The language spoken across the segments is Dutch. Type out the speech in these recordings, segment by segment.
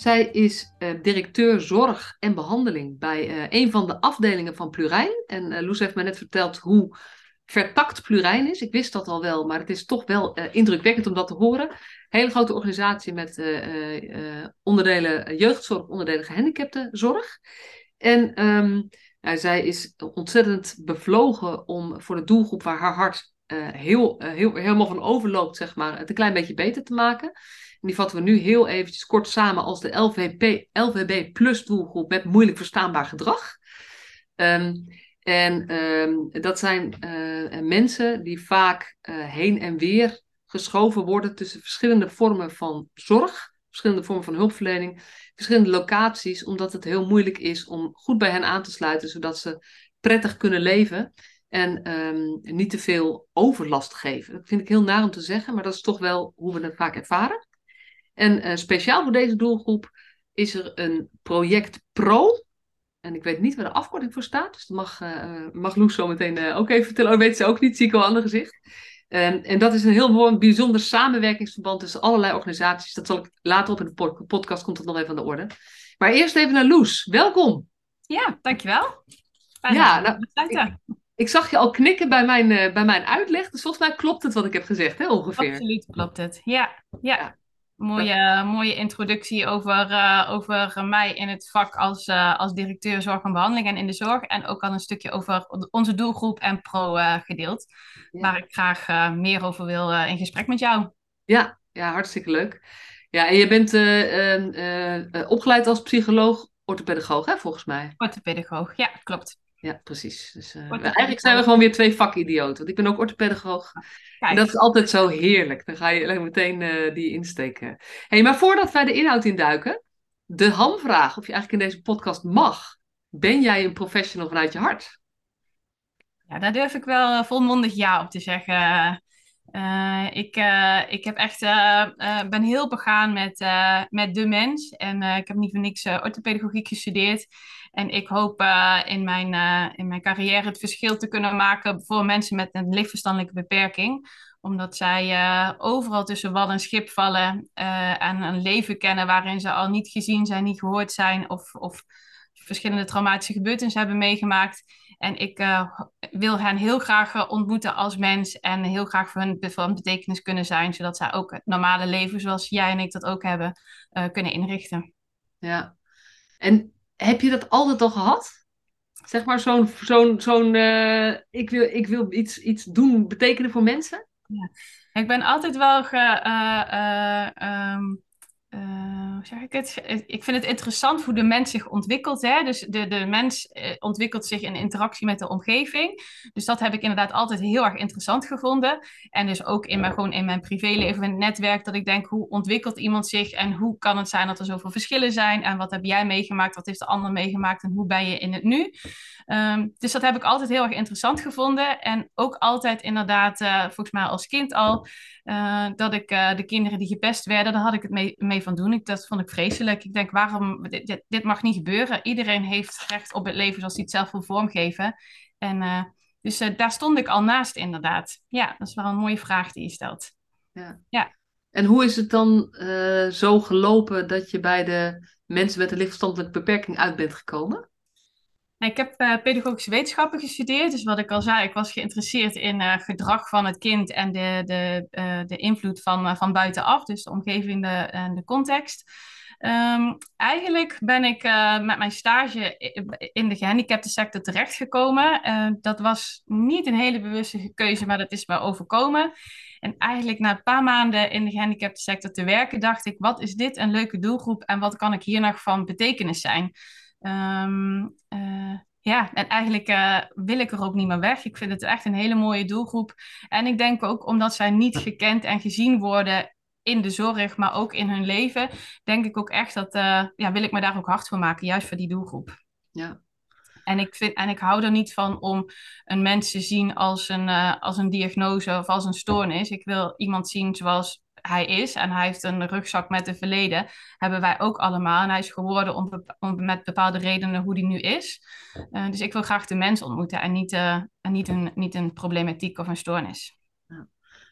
Zij is uh, directeur zorg en behandeling bij uh, een van de afdelingen van Plurijn. En uh, Loes heeft me net verteld hoe vertakt Plurijn is. Ik wist dat al wel, maar het is toch wel indrukwekkend om dat te horen. Hele grote organisatie met onderdelen jeugdzorg, onderdelen gehandicaptenzorg. En um, nou, zij is ontzettend bevlogen om voor de doelgroep waar haar hart heel, heel, helemaal van overloopt, zeg maar, het een klein beetje beter te maken die vatten we nu heel eventjes kort samen als de LVB plus doelgroep met moeilijk verstaanbaar gedrag. Um, en um, dat zijn uh, mensen die vaak uh, heen en weer geschoven worden tussen verschillende vormen van zorg, verschillende vormen van hulpverlening, verschillende locaties, omdat het heel moeilijk is om goed bij hen aan te sluiten, zodat ze prettig kunnen leven en um, niet te veel overlast geven. Dat vind ik heel naar om te zeggen, maar dat is toch wel hoe we het vaak ervaren. En uh, speciaal voor deze doelgroep is er een project Pro. En ik weet niet waar de afkorting voor staat. Dus dat mag, uh, mag Loes zo meteen uh, ook even vertellen. Oh, weet ze ook niet, zie ik al ander gezicht. Um, en dat is een heel mooi, bijzonder samenwerkingsverband tussen allerlei organisaties. Dat zal ik later op in de podcast komt dat nog even aan de orde. Maar eerst even naar Loes. Welkom. Ja, dankjewel. Fijn ja, nou, ik, ik, zag je al knikken bij mijn, bij mijn uitleg. Dus volgens mij klopt het wat ik heb gezegd, hè, ongeveer. Absoluut klopt het. ja. ja. Mooie, mooie introductie over, uh, over mij in het vak als, uh, als directeur zorg en behandeling en in de zorg. En ook al een stukje over onze doelgroep en pro uh, gedeeld. Ja. Waar ik graag meer over wil in gesprek met jou. Ja, ja hartstikke leuk. Ja, en je bent opgeleid als psycholoog, orthopedagoog, hè, volgens mij. Orthopedagoog, ja, klopt. Ja, precies. Dus, eigenlijk zijn we gewoon weer twee vakidioten. Want ik ben ook orthopedagoog. En dat is altijd zo heerlijk. Dan ga je meteen uh, die insteken. Hey, maar voordat wij de inhoud induiken, de hamvraag of je eigenlijk in deze podcast mag. Ben jij een professional vanuit je hart? Ja, daar durf ik wel eh, volmondig ja op te zeggen. Uh, ik, uh, ik heb echt, uh, ben heel begaan met, met de mens. En ik heb niet voor niks orthopedagogiek gestudeerd. En ik hoop in, mijn, in mijn carrière het verschil te kunnen maken voor mensen met een lichtverstandelijke beperking. Omdat zij overal tussen wal en schip vallen en een leven kennen waarin ze al niet gezien zijn, niet gehoord zijn of, of verschillende traumatische gebeurtenissen hebben meegemaakt. En ik wil hen heel graag eh, ontmoeten als mens en heel graag voor hun van betekenis kunnen zijn, zodat zij ook het normale leven zoals jij en ik dat ook hebben, kunnen inrichten. Ja, en heb je dat altijd al gehad? Zeg maar zo'n, zo'n, zo'n ik, wil, ik wil iets, iets doen, betekenen voor mensen? Ja. Ik ben altijd wel ge, um, uh, zeg ik het? Ik vind het interessant hoe de mens zich ontwikkelt. Hè? Dus de, de mens eh, ontwikkelt zich in interactie met de omgeving. Dus dat heb ik inderdaad altijd heel erg interessant gevonden. En dus ook in mijn, gewoon in mijn privéleven, in het netwerk, dat ik denk, hoe ontwikkelt iemand zich en hoe kan het zijn dat er zoveel verschillen zijn? En wat heb jij meegemaakt? Wat heeft de ander meegemaakt? En hoe ben je in het nu? Um, dus dat heb ik altijd heel erg interessant gevonden. En ook altijd inderdaad, uh, volgens mij als kind al, uh, dat ik de kinderen die gepest werden, daar had ik het mee, mee van doen. Ik, dat vond ik vreselijk. Ik denk, waarom, dit, dit, mag niet gebeuren. Iedereen heeft recht op het leven zoals hij het zelf wil vormgeven. En dus daar stond ik al naast inderdaad. Ja, dat is wel een mooie vraag die je stelt. Ja. ja. En hoe is het dan zo gelopen dat je bij de mensen met een lichtverstandelijke beperking uit bent gekomen? Ik heb uh, pedagogische wetenschappen gestudeerd. Dus wat ik al zei, ik was geïnteresseerd in uh, gedrag van het kind en de, de, uh, de invloed van, van buitenaf, dus de omgeving en de, de context. Um, eigenlijk ben ik met mijn stage in de gehandicapte sector terechtgekomen. dat was niet een hele bewuste keuze, maar dat is me overkomen. En eigenlijk na een paar maanden in de gehandicapte sector te werken, dacht ik: wat is dit een leuke doelgroep en wat kan ik hier nog van betekenis zijn? Um, uh, ja, en eigenlijk uh, wil ik er ook niet meer weg. Ik vind het echt een hele mooie doelgroep. En ik denk ook omdat zij niet gekend en gezien worden in de zorg, maar ook in hun leven, denk ik ook echt dat, uh, ja, wil ik me daar ook hard voor maken, juist voor die doelgroep. Ja. En ik, vind, en ik hou er niet van om een mens te zien als een, uh, als een diagnose of als een stoornis. Ik wil iemand zien zoals hij is en hij heeft een rugzak met een verleden, hebben wij ook allemaal. En hij is geworden om, om met bepaalde redenen hoe hij nu is. Uh, dus ik wil graag de mens ontmoeten en niet, uh, en niet, een, niet een problematiek of een stoornis.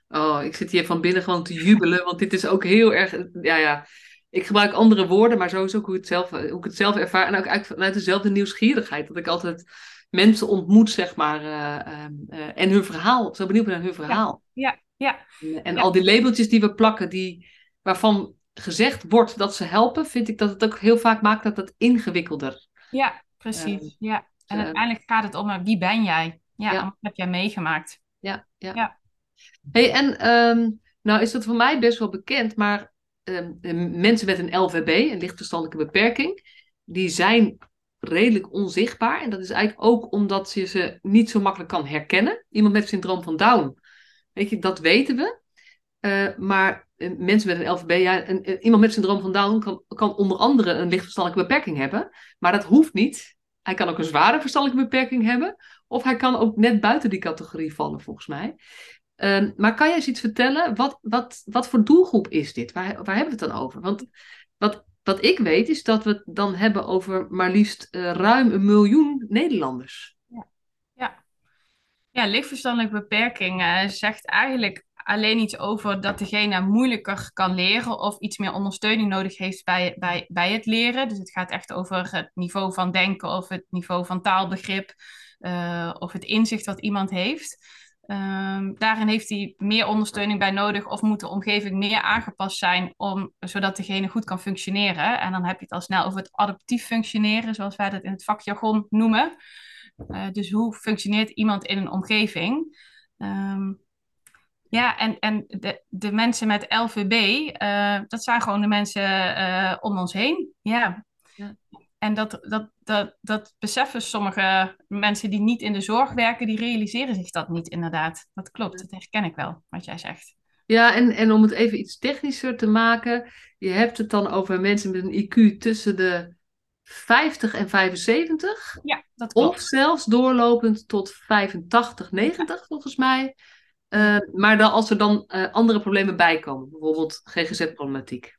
Oh, ik zit hier van binnen gewoon te jubelen, want dit is ook heel erg, ja ja, ik gebruik andere woorden, maar sowieso hoe ik het zelf, hoe ik het zelf ervaar. En ook eigenlijk vanuit dezelfde nieuwsgierigheid, dat ik altijd mensen ontmoet, zeg maar, uh, uh, en hun verhaal, zo benieuwd ben naar hun verhaal. Ja, ja. En, en al die labeltjes die we plakken, die, waarvan gezegd wordt dat ze helpen, vind ik dat het ook heel vaak maakt dat het ingewikkelder. Ja, precies. ja. En uiteindelijk gaat het om wie ben jij? Ja, ja. wat heb jij meegemaakt? Ja, ja. ja. Hey, en um, nou is dat voor mij best wel bekend, maar um, mensen met een LVB, een lichtverstandelijke beperking, die zijn redelijk onzichtbaar. En dat is eigenlijk ook omdat je ze niet zo makkelijk kan herkennen. Iemand met syndroom van Down, weet je, dat weten we. Uh, maar uh, mensen met een LVB, ja, een, iemand met syndroom van Down kan, kan onder andere een lichtverstandelijke beperking hebben. Maar dat hoeft niet. Hij kan ook een zware verstandelijke beperking hebben. Of hij kan ook net buiten die categorie vallen, volgens mij. Um, maar kan jij eens iets vertellen? Wat, wat, wat voor doelgroep is dit? Waar, waar hebben we het dan over? Want wat, wat ik weet is dat we het dan hebben over maar liefst uh, ruim een miljoen Nederlanders. Ja, lichtverstandelijke beperking uh, zegt eigenlijk alleen iets over dat degene moeilijker kan leren of iets meer ondersteuning nodig heeft bij, bij, bij het leren. Dus het gaat echt over het niveau van denken of het niveau van taalbegrip uh, of het inzicht wat iemand heeft. Um, daarin heeft hij meer ondersteuning bij nodig of moet de omgeving meer aangepast zijn om, zodat degene goed kan functioneren. En dan heb je het al snel over het adaptief functioneren, zoals wij dat in het vakjargon noemen. Uh, dus hoe functioneert iemand in een omgeving? Um, ja, en, en de, de mensen met LVB, eh, dat zijn gewoon de mensen uh, om ons heen. Ja. En dat, dat, dat, dat beseffen sommige mensen die niet in de zorg werken, die realiseren zich dat niet inderdaad. Dat klopt, dat herken ik wel, wat jij zegt. Ja, en, en om het even iets technischer te maken, je hebt het dan over mensen met een IQ tussen de 50 en 75. Ja, dat klopt. Of zelfs doorlopend tot 85, 90 volgens mij. Uh, maar dan, als er dan uh, andere problemen bij komen, bijvoorbeeld GGZ-problematiek.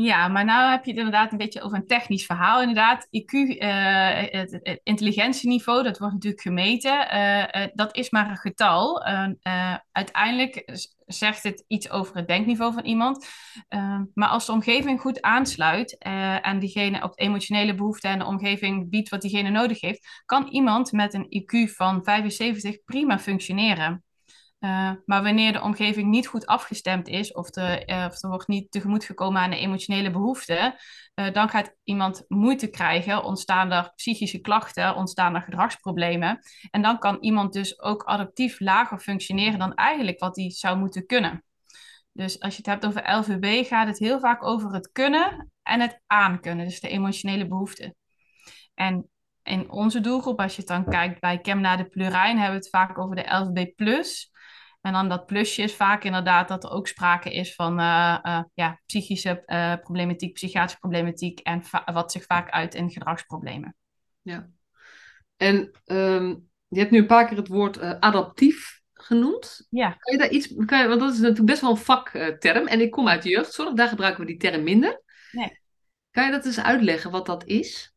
Ja, maar nou heb je het inderdaad een beetje over een technisch verhaal. Inderdaad, IQ, eh, het, intelligentieniveau, dat wordt natuurlijk gemeten. Uh, uh, dat is maar een getal. uiteindelijk zegt het iets over het denkniveau van iemand. maar als de omgeving goed aansluit en diegene op de emotionele behoeften en de omgeving biedt wat diegene nodig heeft, kan iemand met een IQ van 75 prima functioneren. Uh, maar wanneer de omgeving niet goed afgestemd is of, de, of er wordt niet tegemoet gekomen aan de emotionele behoeften, uh, dan gaat iemand moeite krijgen, ontstaan er psychische klachten, ontstaan er gedragsproblemen. En dan kan iemand dus ook adaptief lager functioneren dan eigenlijk wat hij zou moeten kunnen. Dus als je het hebt over LVB, gaat het heel vaak over het kunnen en het aankunnen, dus de emotionele behoeften. En in onze doelgroep, als je het dan kijkt bij Chemna de Plurijn, hebben we het vaak over de LVB+. En dan dat plusje is vaak inderdaad dat er ook sprake is van uh, uh, ja, psychische uh, problematiek, psychiatrische problematiek en wat zich vaak uit in gedragsproblemen. Ja. En um, je hebt nu een paar keer het woord adaptief genoemd. Ja. Kan je daar iets, kan je, want dat is natuurlijk best wel een vakterm en ik kom uit de jeugdzorg, daar gebruiken we die term minder. Nee. Kan je dat eens uitleggen wat dat is?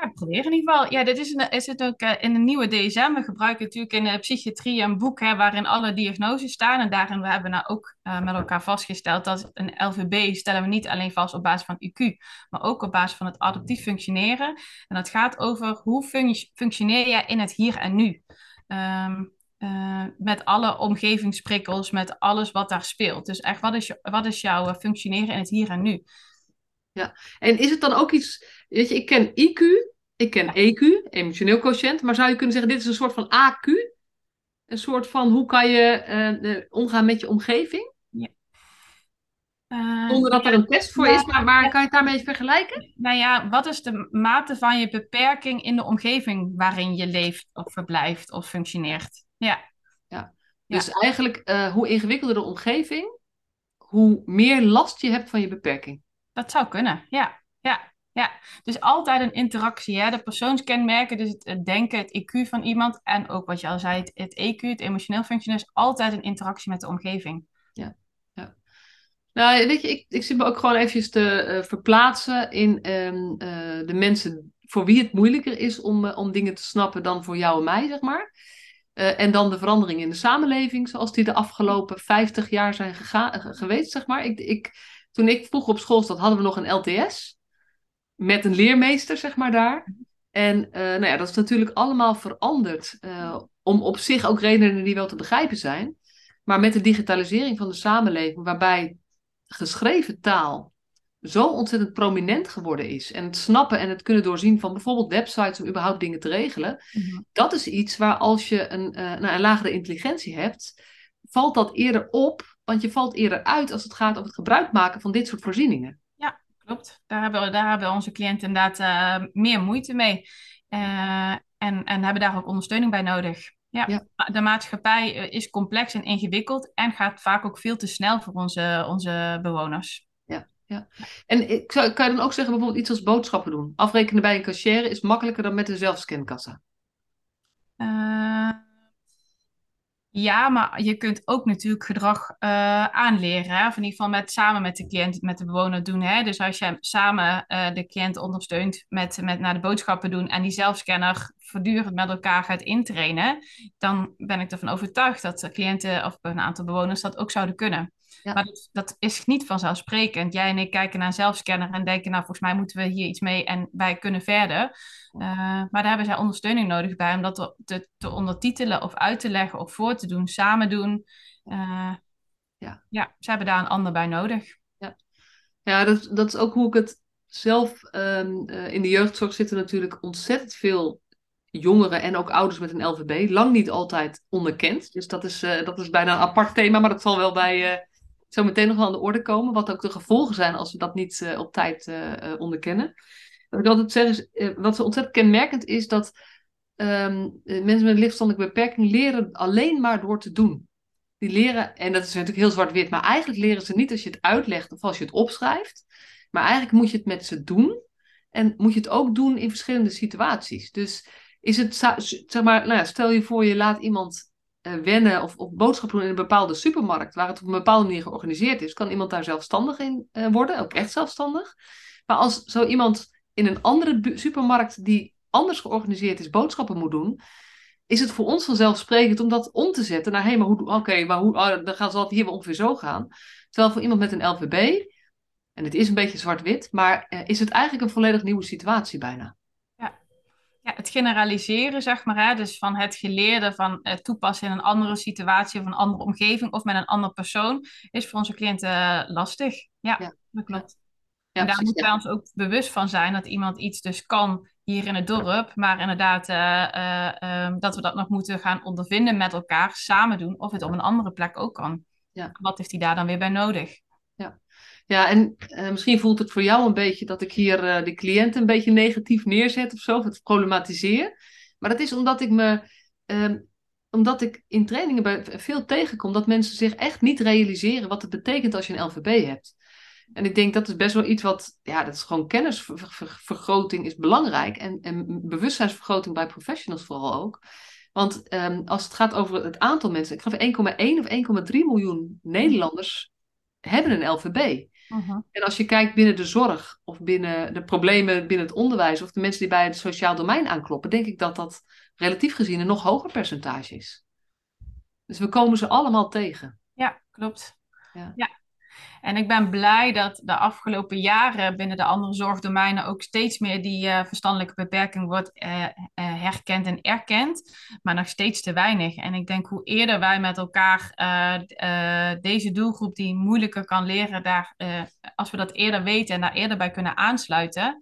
Ja, probeer in ieder geval. Ja, dit is, een, is het ook uh, in een nieuwe DSM. We gebruiken natuurlijk in de psychiatrie een boek hè, waarin alle diagnoses staan. En daarin we hebben we nou ook uh, met elkaar vastgesteld dat een LVB stellen we niet alleen vast op basis van IQ, maar ook op basis van het adaptief functioneren. En dat gaat over hoe fun functioneer jij in het hier en nu. Um, uh, met alle omgevingsprikkels, met alles wat daar speelt. Dus echt, wat is, wat is jouw functioneren in het hier en nu? Ja, en is het dan ook iets, weet je, ik ken IQ, ik ken EQ, emotioneel quotient, maar zou je kunnen zeggen, dit is een soort van AQ? Een soort van, hoe kan je uh, omgaan met je omgeving? Ja. Uh, Zonder dat er een test voor is, maar, maar kan je het daarmee vergelijken? Nou ja, wat is de mate van je beperking in de omgeving waarin je leeft of verblijft of functioneert? Ja. ja. Dus eigenlijk, uh, hoe ingewikkelder de omgeving, hoe meer last je hebt van je beperking. Dat zou kunnen, ja. ja. Ja, dus altijd een interactie. Hè? De persoonskenmerken, dus het, denken, het IQ van iemand en ook wat je al zei, het, EQ, het emotioneel functioneren, is altijd een interactie met de omgeving. Ja, ja. Nou, weet je, ik, ik zit me ook gewoon eventjes te uh, verplaatsen in ehm, uh, de mensen voor wie het moeilijker is om, uh, om dingen te snappen dan voor jou en mij, zeg maar. en dan de veranderingen in de samenleving, zoals die de afgelopen 50 jaar zijn geweest, zeg maar. Ik, ik, toen ik vroeger op school zat, hadden we nog een LTS met een leermeester, zeg maar, daar. En uh, nou ja, dat is natuurlijk allemaal veranderd. Uh, om op zich ook redenen die wel te begrijpen zijn. Maar met de digitalisering van de samenleving, waarbij geschreven taal zo ontzettend prominent geworden is. En het snappen en het kunnen doorzien van bijvoorbeeld websites om überhaupt dingen te regelen. Mm-hmm. Dat is iets waar als je een, uh, nou, een lagere intelligentie hebt, valt dat eerder op. Want je valt eerder uit als het gaat over het gebruik maken van dit soort voorzieningen. Klopt, daar hebben, daar hebben onze cliënten inderdaad uh, meer moeite mee. Uh, en, en hebben daar ook ondersteuning bij nodig. Ja, ja. De maatschappij eh, is complex en ingewikkeld en gaat vaak ook veel te snel voor onze, onze bewoners. Ja, ja. En ik, kan je dan ook zeggen bijvoorbeeld iets als boodschappen doen? Afrekenen bij een cashier is makkelijker dan met een zelfscankassa? Uh, ja, maar je kunt ook natuurlijk gedrag uh, aanleren. Hè? Of in ieder geval met, samen met de cliënt, met de bewoner doen. Hè? Dus als je samen uh, de cliënt ondersteunt met, met naar de boodschappen doen en die zelfscanner voortdurend met elkaar gaat intrainen, dan ben ik ervan overtuigd dat de cliënten of een aantal bewoners dat ook zouden kunnen. Ja. Maar dat, dat, is niet vanzelfsprekend. Jij en ik kijken naar een zelfscanner en denken, nou volgens mij moeten we hier iets mee en wij kunnen verder. Uh, maar daar hebben zij ondersteuning nodig bij om dat te, te, ondertitelen of uit te leggen of voor te doen, samen doen. Uh, ja. ja, ze hebben daar een ander bij nodig. Ja, ja dat, dat is ook hoe ik het zelf um, uh, in de jeugdzorg zitten natuurlijk ontzettend veel jongeren en ook ouders met een LVB. Lang niet altijd onderkend. Dus dat is, dat is bijna een apart thema, maar dat zal wel bij zo meteen nog wel aan de orde komen. Wat ook de gevolgen zijn als we dat niet uh, op tijd uh, onderkennen. Wat ik altijd zeg is, wat zo ontzettend kenmerkend is, dat um, mensen met een lichtverstandelijke beperking leren alleen maar door te doen. Die leren, en dat is natuurlijk heel zwart-wit, maar eigenlijk leren ze niet als je het uitlegt of als je het opschrijft. Maar eigenlijk moet je het met ze doen. En moet je het ook doen in verschillende situaties. Dus is het, zeg maar, nou ja, stel je voor je laat iemand wennen of, of boodschappen doen in een bepaalde supermarkt, waar het op een bepaalde manier georganiseerd is, kan iemand daar zelfstandig in uh, worden, ook echt zelfstandig. Maar als zo iemand in een andere supermarkt die anders georganiseerd is, boodschappen moet doen, is het voor ons vanzelfsprekend om dat om te zetten naar, hé, maar hoe, oké, maar hoe, oh, dan gaan ze hier wel ongeveer zo gaan. Terwijl voor iemand met een LVB, en het is een beetje zwart-wit, maar uh, is het eigenlijk een volledig nieuwe situatie bijna ja, het generaliseren, zeg maar, hè, dus van het geleerde van het toepassen in een andere situatie of een andere omgeving of met een ander persoon, is voor onze cliënten uh, lastig. Ja, ja, dat klopt. Ja, en daar precies, moeten wij ons ook bewust van zijn dat iemand iets dus kan hier in het dorp, maar inderdaad uh, uh, dat we dat nog moeten gaan ondervinden met elkaar, samen doen, of het op een andere plek ook kan. Ja. Wat heeft hij daar dan weer bij nodig? Ja, en uh, misschien voelt het voor jou een beetje dat ik hier uh, de cliënt een beetje negatief neerzet of zo, of het problematiseer. Maar dat is omdat ik me, uh, omdat ik in trainingen bij veel tegenkom dat mensen zich echt niet realiseren wat het betekent als je een LVB hebt. En ik denk dat is best wel iets wat, ja, dat is gewoon kennisvergroting is belangrijk en, en bewustzijnsvergroting bij professionals vooral ook. Want um, als het gaat over het aantal mensen, ik geloof 1,1 of 1,3 miljoen Nederlanders hebben een LVB. Uh-huh. En als je kijkt binnen de zorg of binnen de problemen binnen het onderwijs of de mensen die bij het sociaal domein aankloppen, denk ik dat dat relatief gezien een nog hoger percentage is. Dus we komen ze allemaal tegen. Ja, klopt. Ja. ja. En ik ben blij dat de afgelopen jaren binnen de andere zorgdomeinen ook steeds meer die uh, verstandelijke beperking wordt uh, uh, herkend en erkend, maar nog steeds te weinig. En ik denk hoe eerder wij met elkaar deze doelgroep die moeilijker kan leren, daar, als we dat eerder weten en daar eerder bij kunnen aansluiten,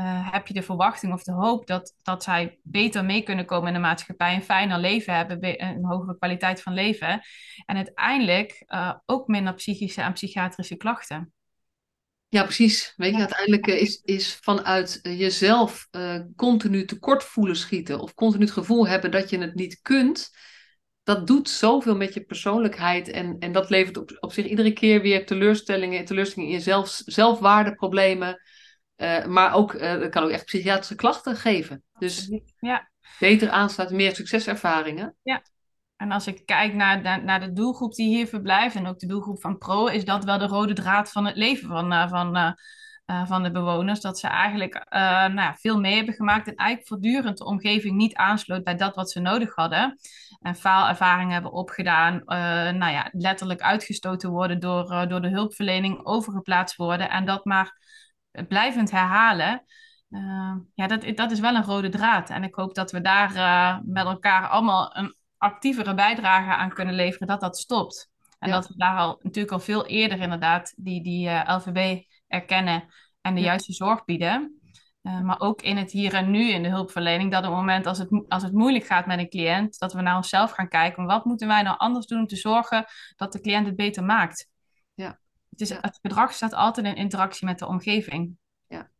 uh, heb je de verwachting of de hoop dat, dat zij beter mee kunnen komen in de maatschappij, een fijner leven hebben, een hogere kwaliteit van leven. En uiteindelijk uh, ook minder psychische en psychiatrische klachten. Ja, precies. Weet je, uiteindelijk eh, is, is vanuit jezelf continu tekort voelen schieten of continu het gevoel hebben dat je het niet kunt. Dat doet zoveel met je persoonlijkheid en, en dat levert op, op zich iedere keer weer teleurstellingen, teleurstellingen in jezelf, zelfwaardeproblemen Uh, maar ook, uh, kan ook echt psychiatrische klachten geven. Dus ja. beter aansluiten, meer succeservaringen. Ja. En als ik kijk naar, naar, naar, de doelgroep die hier verblijft en ook de doelgroep van Pro, is dat wel de rode draad van het leven van, uh, van, van de bewoners. Dat ze eigenlijk nou ja, veel mee hebben gemaakt en eigenlijk voortdurend de omgeving niet aansloot bij dat wat ze nodig hadden. En faalervaringen hebben opgedaan, nou ja, letterlijk uitgestoten worden door, door de hulpverlening, overgeplaatst worden en dat maar blijvend herhalen. Uh, ja, dat, dat is wel een rode draad. En ik hoop dat we daar uh, met elkaar allemaal een actievere bijdrage aan kunnen leveren, dat dat stopt. En ja. dat we daar al natuurlijk al veel eerder inderdaad die, die uh, LVB erkennen en de ja. juiste zorg bieden. maar ook in het hier en nu in de hulpverlening, dat op het moment als het, als het moeilijk gaat met een cliënt, dat we naar onszelf gaan kijken. Wat moeten wij nou anders doen om te zorgen dat de cliënt het beter maakt? Ja. Het, is, het gedrag staat altijd in interactie met de omgeving. Ja,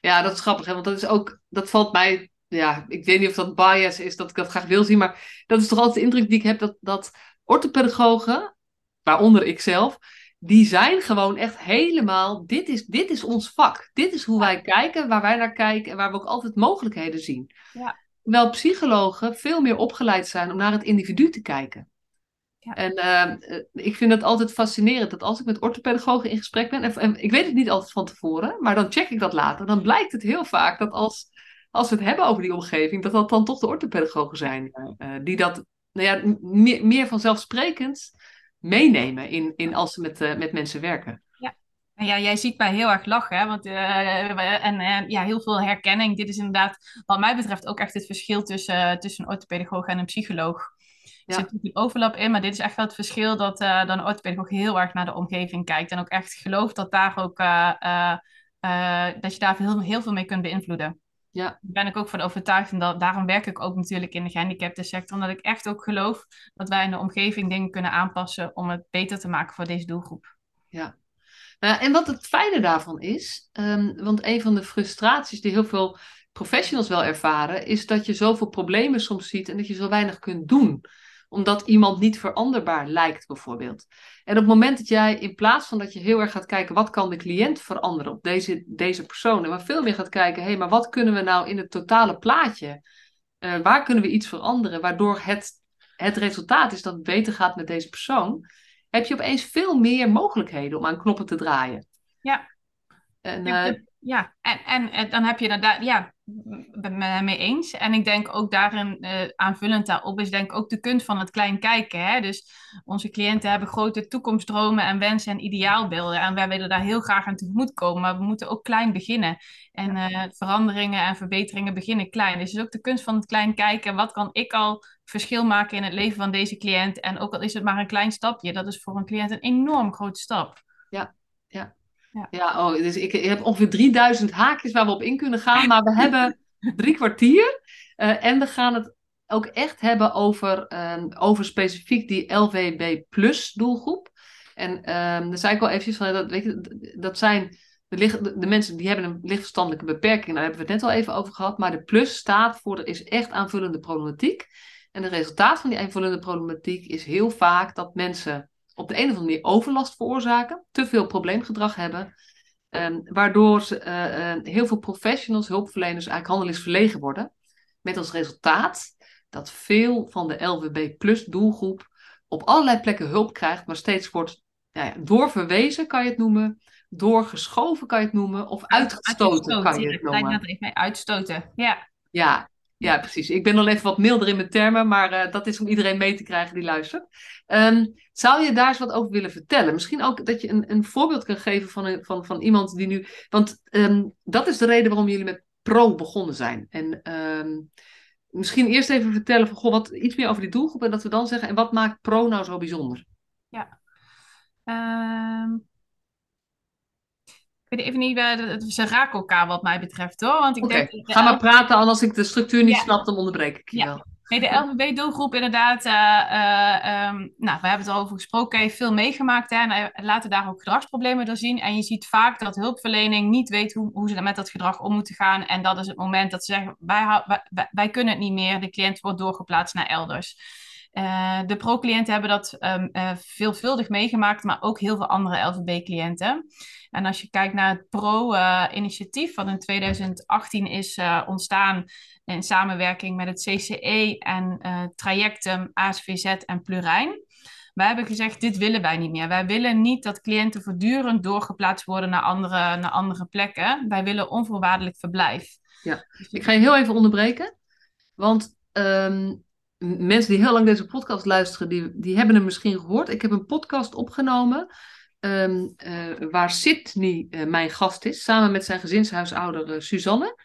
ja dat is grappig, hè? want dat is ook, dat valt mij, ja, ik weet niet of dat bias is, dat ik dat graag wil zien, maar dat is toch altijd de indruk die ik heb dat, dat orthopedagogen, waaronder ikzelf, die zijn gewoon echt helemaal, dit is, dit is ons vak. Dit is hoe wij kijken, waar wij naar kijken en waar we ook altijd mogelijkheden zien. Ja. Terwijl psychologen veel meer opgeleid zijn om naar het individu te kijken. Ja. En uh, ik vind het altijd fascinerend dat als ik met orthopedagogen in gesprek ben, en, en, ik weet het niet altijd van tevoren, maar dan check ik dat later, dan blijkt het heel vaak dat als, als we het hebben over die omgeving, dat dat dan toch de orthopedagogen zijn uh, die dat nou ja, meer, meer vanzelfsprekend meenemen in, in als ze met, uh, met mensen werken. Ja. Ja, jij ziet mij heel erg lachen, hè? Want, en ja, heel veel herkenning. Dit is inderdaad, wat mij betreft, ook echt het verschil tussen, tussen een orthopedagoog en een psycholoog. Er zit natuurlijk overlap in, maar dit is echt wel het verschil dat uh, dan een orthopedagoog heel erg naar de omgeving kijkt. En ook echt gelooft dat, daar ook, uh, uh, dat je daar heel, heel veel mee kunt beïnvloeden. Ja. Daar ben ik ook van overtuigd. En dat, daarom werk ik ook natuurlijk in de gehandicapte sector. Omdat ik echt ook geloof dat wij in de omgeving dingen kunnen aanpassen om het beter te maken voor deze doelgroep. Ja. Nou, en wat het fijne daarvan is, um, want een van de frustraties die heel veel professionals wel ervaren, is dat je zoveel problemen soms ziet en dat je zo weinig kunt doen omdat iemand niet veranderbaar lijkt, bijvoorbeeld. En op het moment dat jij, in plaats van dat je heel erg gaat kijken, wat kan de cliënt veranderen op deze, deze persoon, maar veel meer gaat kijken, hé, hey, maar wat kunnen we nou in het totale plaatje, uh, waar kunnen we iets veranderen, waardoor het, het resultaat is dat het beter gaat met deze persoon, heb je opeens veel meer mogelijkheden om aan knoppen te draaien. Ja. En, uh, ja, en, en, en, dan heb je inderdaad, ja, ben het mee eens. En ik denk ook daarin, uh, aanvullend daarop, is denk ik ook de kunst van het klein kijken. Hè? Dus onze cliënten hebben grote toekomstdromen en wensen en ideaalbeelden. En wij willen daar heel graag aan tegemoet komen, maar we moeten ook klein beginnen. En uh, veranderingen en verbeteringen beginnen klein. Dus het is ook de kunst van het klein kijken. Wat kan ik al verschil maken in het leven van deze cliënt? En ook al is het maar een klein stapje, dat is voor een cliënt een enorm grote stap. Ja, ja. Ja. ja, oh, dus ik, ik, heb ongeveer 3000 haakjes waar we op in kunnen gaan, maar we hebben drie kwartier. Uh, en we gaan het ook echt hebben over, uh, over specifiek die LVB plus doelgroep. En daar zei ik al eventjes van, dat, weet je, dat zijn de, de, de, mensen die hebben een lichtverstandelijke beperking, daar hebben we het net al even over gehad, maar de plus staat voor, er is echt aanvullende problematiek. En het resultaat van die aanvullende problematiek is heel vaak dat mensen op de een of andere manier overlast veroorzaken, te veel probleemgedrag hebben, um, waardoor ze, uh, uh, heel veel professionals, hulpverleners eigenlijk handelingsverlegen worden. Met als resultaat dat veel van de LWB plus doelgroep op allerlei plekken hulp krijgt, maar steeds wordt nou ja, doorverwezen, kan je het noemen, doorgeschoven kan je het noemen, of uitgestoten, uitgestoten kan je het noemen. Ja, uitstoten, ja. Ja, ja, precies. Ik ben al even wat milder in mijn termen, maar uh, dat is om iedereen mee te krijgen die luistert. Um, zou je daar eens wat over willen vertellen? Misschien ook dat je een, een voorbeeld kan geven van, een, van, van iemand die nu. Want um, dat is de reden waarom jullie met Pro begonnen zijn. En um, misschien eerst even vertellen van goh, wat, iets meer over die doelgroep en dat we dan zeggen. En wat maakt Pro nou zo bijzonder? Ja. Weet even niet, ze raken elkaar wat mij betreft hoor. Want ik okay. denk, Ga maar praten, en als ik de structuur niet ja. snap, dan onderbreek ik je ja. wel. Nee, de LVB-doelgroep inderdaad, uh, uh, um, nou, we hebben het erover gesproken, heeft veel meegemaakt hè, en laten daar ook gedragsproblemen door zien. En je ziet vaak dat hulpverlening niet weet hoe, hoe ze met dat gedrag om moeten gaan. En dat is het moment dat ze zeggen, wij, wij, wij kunnen het niet meer, de cliënt wordt doorgeplaatst naar elders. De pro-cliënten hebben dat um, veelvuldig meegemaakt, maar ook heel veel andere LVB-cliënten. En als je kijkt naar het pro-initiatief, wat in 2018 is ontstaan in samenwerking met het CCE en Trajectum, ASVZ en Plurijn. Wij hebben gezegd, dit willen wij niet meer. Wij willen niet dat cliënten voortdurend doorgeplaatst worden naar andere, naar andere plekken. Wij willen onvoorwaardelijk verblijf. Ja, ik ga je heel even onderbreken. Want ehm, mensen die heel lang deze podcast luisteren, die, die hebben hem misschien gehoord. Ik heb een podcast opgenomen ehm, eh, waar Sydney uh, mijn gast is, samen met zijn gezinshuisouder uh, Suzanne.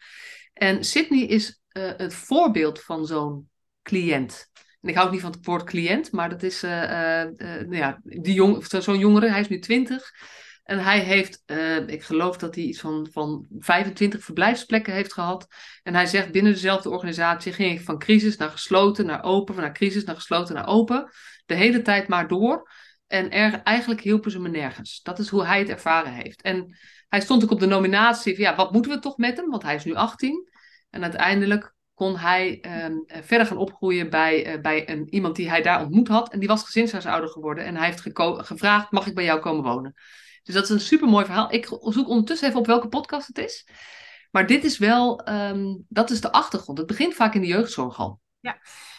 En Sydney is het voorbeeld van zo'n cliënt. En ik hou niet van het woord cliënt, maar dat is nou ja, die jong, zo'n jongere, hij is nu 20. En hij heeft, ik geloof dat hij iets van, van 25 verblijfsplekken heeft gehad. En hij zegt binnen dezelfde organisatie ging ik van crisis naar gesloten, naar open, van naar crisis naar gesloten, naar open. De hele tijd maar door. En er, eigenlijk hielpen ze me nergens. Dat is hoe hij het ervaren heeft. En hij stond ook op de nominatie van ja, wat moeten we toch met hem? Want hij is nu 18. En uiteindelijk kon hij ehm, eh, verder gaan opgroeien bij, uh, bij een, iemand die hij daar ontmoet had. En die was gezinshuisouder geworden. En hij heeft gevraagd, mag ik bij jou komen wonen? Dus dat is een super mooi verhaal. Ik zoek ondertussen even op welke podcast het is. Maar dit is wel, um, dat is de achtergrond. Het begint vaak in de jeugdzorg al. Ja,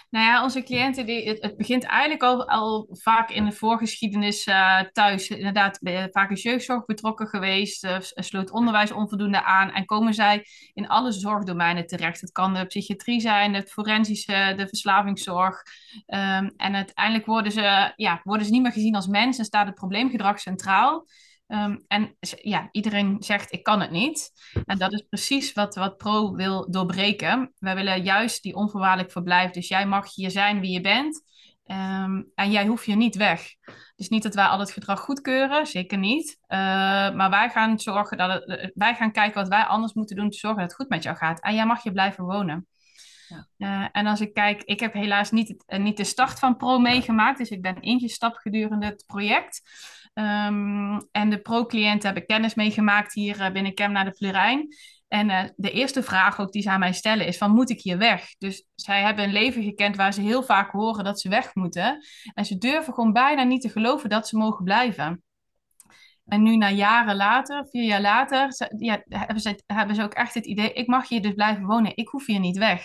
nou ja, onze cliënten, die, het, begint eigenlijk al, al vaak in de voorgeschiedenis uh, thuis. Inderdaad, vaak is jeugdzorg betrokken geweest, uh, sloot onderwijs onvoldoende aan en komen zij in alle zorgdomeinen terecht. Het kan de psychiatrie zijn, het forensische, de verslavingszorg. Um, en uiteindelijk worden ze, ja, worden ze niet meer gezien als mens en staat het probleemgedrag centraal. Ehm, en ja, iedereen zegt ik kan het niet. En dat is precies wat, wat Pro wil doorbreken. Wij willen juist die onvoorwaardelijk verblijf. Dus jij mag hier zijn wie je bent. Um, en jij hoeft je niet weg. Dus niet dat wij al het gedrag goedkeuren, zeker niet. Uh, maar wij gaan zorgen dat het, eh, wij gaan kijken wat wij anders moeten doen te zorgen dat het goed met jou gaat. En jij mag je blijven wonen. Ja. Uh, en als ik kijk, ik heb helaas niet, uh, niet de start van Pro meegemaakt, dus ik ben ingestapt gedurende het project. Um, en de pro-cliënten hebben kennis meegemaakt hier uh, binnen Chem naar de Florijn. En uh, de eerste vraag ook die ze aan mij stellen is van moet ik hier weg? Dus zij hebben een leven gekend waar ze heel vaak horen dat ze weg moeten. En ze durven gewoon bijna niet te geloven dat ze mogen blijven. En nu na jaren later, vier jaar later, ja, hebben, ze, hebben ze ook echt het idee, ik mag hier dus blijven wonen, ik hoef hier niet weg.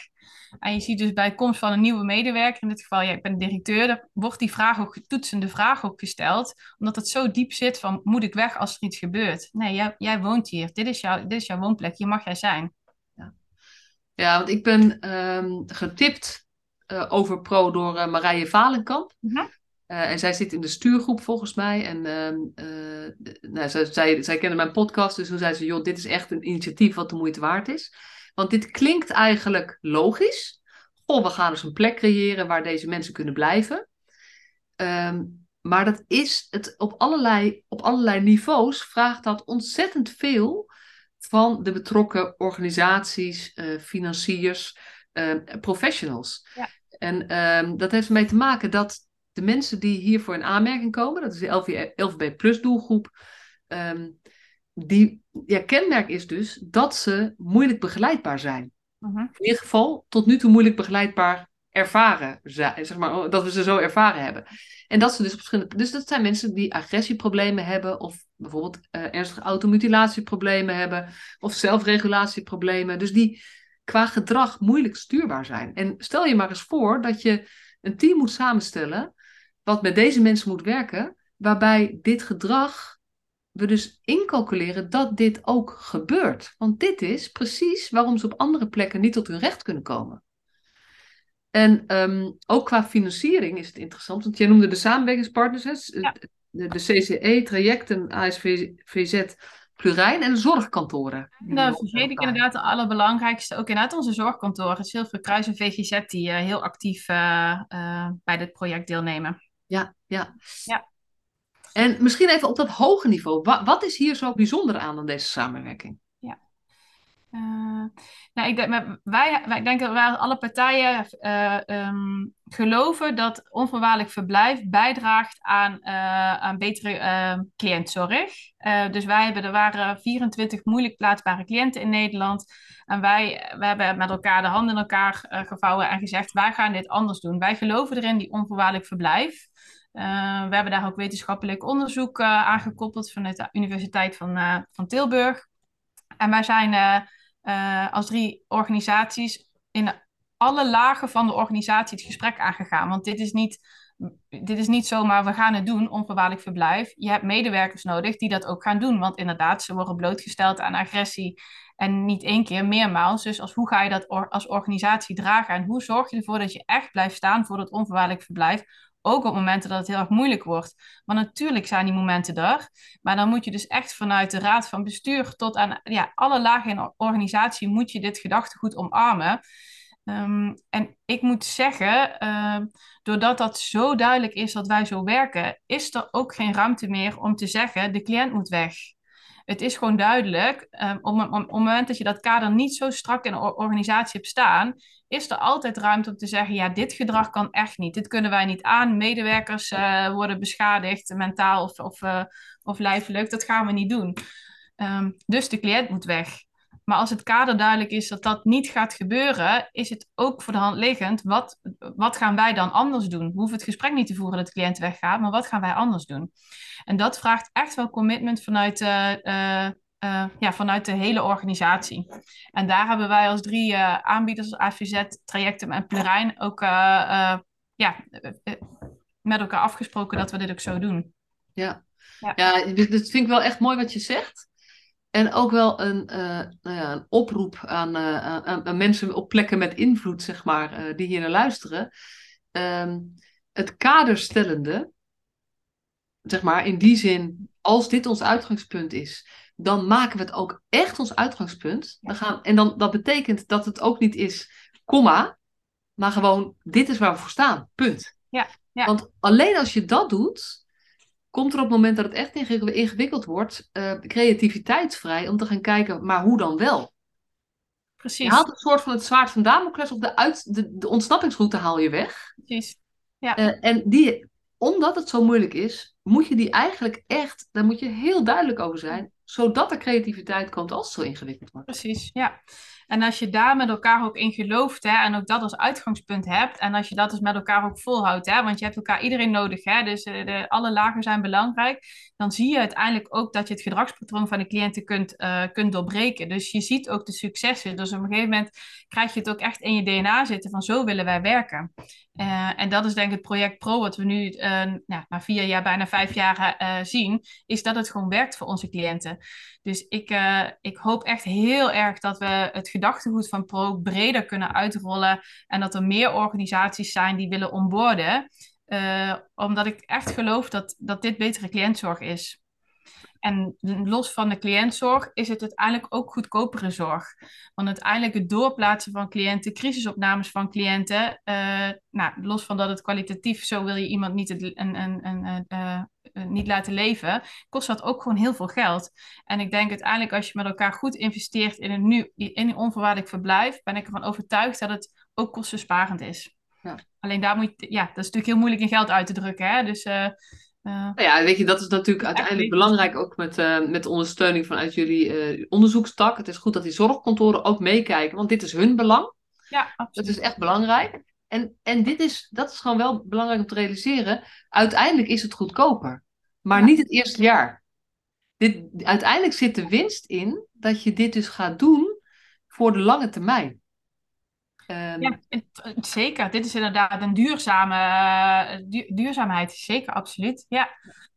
En je ziet dus bij komst van een nieuwe medewerker, in dit geval, ja, ik ben directeur, dan wordt die vraag ook, toetsende vraag ook gesteld, omdat het zo diep zit van, moet ik weg als er iets gebeurt? Nee, jij, jij woont hier, dit is, jouw, dit is jouw woonplek, hier mag jij zijn. Ja, ja want ik ben um, getipt uh, over pro door uh, Marije Valenkamp. Uh-huh. Uh, en zij zit in de stuurgroep volgens mij. En uh, nou, zij, zij, zij kende mijn podcast, dus toen zei ze: joh, dit is echt een initiatief wat de moeite waard is. Want dit klinkt eigenlijk logisch. Goh, we gaan dus een plek creëren waar deze mensen kunnen blijven. Um, maar dat is het op allerlei, op allerlei niveaus vraagt dat ontzettend veel van de betrokken organisaties, uh, financiers, professionals. Ja. En um, dat heeft ermee te maken dat de mensen die hiervoor in aanmerking komen, dat is de LV, LVB Plus doelgroep, um, die ja, kenmerk is dus dat ze moeilijk begeleidbaar zijn. Uh -huh. In ieder geval tot nu toe moeilijk begeleidbaar ervaren zijn, zeg maar, dat we ze zo ervaren hebben. En dat ze dus op verschillende. Dus dat zijn mensen die agressieproblemen hebben, of bijvoorbeeld uh, ernstige automutilatieproblemen hebben, of zelfregulatieproblemen. Dus die qua gedrag moeilijk stuurbaar zijn. En stel je maar eens voor dat je een team moet samenstellen wat met deze mensen moet werken, waarbij dit gedrag, we dus incalculeren dat dit ook gebeurt. Want dit is precies waarom ze op andere plekken niet tot hun recht kunnen komen. En um, ook qua financiering is het interessant, want jij noemde de samenwerkingspartners, ja. de, de, CCE, trajecten, ASVZ, Plurijn en de zorgkantoren. Nou, vergeet ik inderdaad de allerbelangrijkste, ook inderdaad onze zorgkantoren, Zilveren Kruis en VGZ, die uh, heel actief uh, uh, bij dit project deelnemen ja, ja. ja. En misschien even op dat hoge niveau. Wat, wat is hier zo bijzonder aan aan deze samenwerking? Uh, nou, ik denk, wij, wij denken dat alle partijen uh, um, geloven dat onvoorwaardelijk verblijf bijdraagt aan, uh, aan betere ehm, cliëntzorg. dus wij hebben, er waren 24 moeilijk plaatsbare cliënten in Nederland. En wij, wij hebben met elkaar de handen in elkaar gevouwen en gezegd: wij gaan dit anders doen. Wij geloven erin, die onvoorwaardelijk verblijf. we hebben daar ook wetenschappelijk onderzoek aan gekoppeld vanuit de Universiteit van, van Tilburg. En wij zijn uh, als drie organisaties in alle lagen van de organisatie het gesprek aangegaan. Want dit is niet, dit is niet zomaar, we gaan het doen, onvoorwaardelijk verblijf. Je hebt medewerkers nodig die dat ook gaan doen. Want inderdaad, ze worden blootgesteld aan agressie. En niet één keer, meermaals. Dus als, hoe ga je dat als organisatie dragen? En hoe zorg je ervoor dat je echt blijft staan voor dat onvoorwaardelijk verblijf? Ook op momenten dat het heel erg moeilijk wordt. Maar natuurlijk zijn die momenten er. Maar dan moet je dus echt vanuit de raad van bestuur tot aan ja, alle lagen in de organisatie moet je dit gedachtegoed omarmen. Um, en ik moet zeggen, uh, doordat dat zo duidelijk is dat wij zo werken, is er ook geen ruimte meer om te zeggen, de cliënt moet weg. Het is gewoon duidelijk, um, op, op, het moment dat je dat kader niet zo strak in de organisatie hebt staan, is er altijd ruimte om te zeggen, ja, dit gedrag kan echt niet. Dit kunnen wij niet aan. Medewerkers uh, worden beschadigd, mentaal of, of, uh, of lijfelijk. Dat gaan we niet doen. Um, dus de cliënt moet weg. Maar als het kader duidelijk is dat dat niet gaat gebeuren, is het ook voor de hand liggend. Wat, wat gaan wij dan anders doen? We hoeven het gesprek niet te voeren dat de cliënt weggaat, maar wat gaan wij anders doen? En dat vraagt echt wel commitment vanuit, uh, uh, uh, ja, vanuit de hele organisatie. En daar hebben wij als drie aanbieders, als AVZ, Trajectum en Plurijn, ook ja, met elkaar afgesproken dat we dit ook zo doen. Ja, ja. ja dat vind ik wel echt mooi wat je zegt. En ook wel een, uh, nou ja, een oproep aan, uh, aan, aan, mensen op plekken met invloed, zeg maar, uh, die hier naar luisteren. Um, het kaderstellende, zeg maar, in die zin, als dit ons uitgangspunt is, dan maken we het ook echt ons uitgangspunt. Dan gaan, en dan, dat betekent dat het ook niet is, komma, maar gewoon, dit is waar we voor staan, punt. Ja, ja. Want alleen als je dat doet, komt er op het moment dat het echt ingewikkeld wordt, uh, creativiteit vrij om te gaan kijken, maar hoe dan wel? Precies. Je haalt een soort van het zwaard van Damocles op de, uit, de, de ontsnappingsroute haal je weg. Precies. Ja. Uh, en die, omdat het zo moeilijk is, moet je die eigenlijk echt, daar moet je heel duidelijk over zijn, zodat er creativiteit komt als het zo ingewikkeld wordt. Precies, ja. En als je daar met elkaar ook in gelooft hè, en ook dat als uitgangspunt hebt, en als je dat dus met elkaar ook volhoudt, hè, want je hebt elkaar iedereen nodig, hè, dus eh, de, alle lagen zijn belangrijk, dan zie je uiteindelijk ook dat je het gedragspatroon van de cliënten kunt, uh, kunt doorbreken. Dus je ziet ook de successen. Dus op een gegeven moment krijg je het ook echt in je DNA zitten van zo willen wij werken. Uh, en dat is denk ik het project Pro, wat we nu uh, nou, na vier jaar, bijna vijf jaar zien, is dat het gewoon werkt voor onze cliënten. Dus ik, ik hoop echt heel erg dat we het gedachtegoed van Pro breder kunnen uitrollen en dat er meer organisaties zijn die willen onboorden. omdat ik echt geloof dat, dat dit betere cliëntzorg is. En los van de cliëntzorg is het uiteindelijk ook goedkopere zorg. Want uiteindelijk het doorplaatsen van cliënten, crisisopnames van cliënten, uh, nou, los van dat het kwalitatief, zo wil je iemand niet, het, een, een, een, uh, niet laten leven, kost dat ook gewoon heel veel geld. En ik denk uiteindelijk als je met elkaar goed investeert in een, nu, in een onvoorwaardelijk verblijf, ben ik ervan overtuigd dat het ook kostensparend is. Ja. Alleen daar moet je, ja, dat is natuurlijk heel moeilijk in geld uit te drukken. Hè? Dus uh, uh, nou ja, weet je, dat is natuurlijk uiteindelijk belangrijk ook met, uh, met de ondersteuning vanuit jullie uh, onderzoekstak. Het is goed dat die zorgkantoren ook meekijken, want dit is hun belang. Ja, absoluut. Dat is echt belangrijk. En, en dit is, dat is gewoon wel belangrijk om te realiseren. Uiteindelijk is het goedkoper, maar ja. niet het eerste jaar. Dit, uiteindelijk zit de winst in dat je dit dus gaat doen voor de lange termijn. Um, ja, zeker. Dit is inderdaad een duurzame du duurzaamheid. Zeker, absoluut. Ja.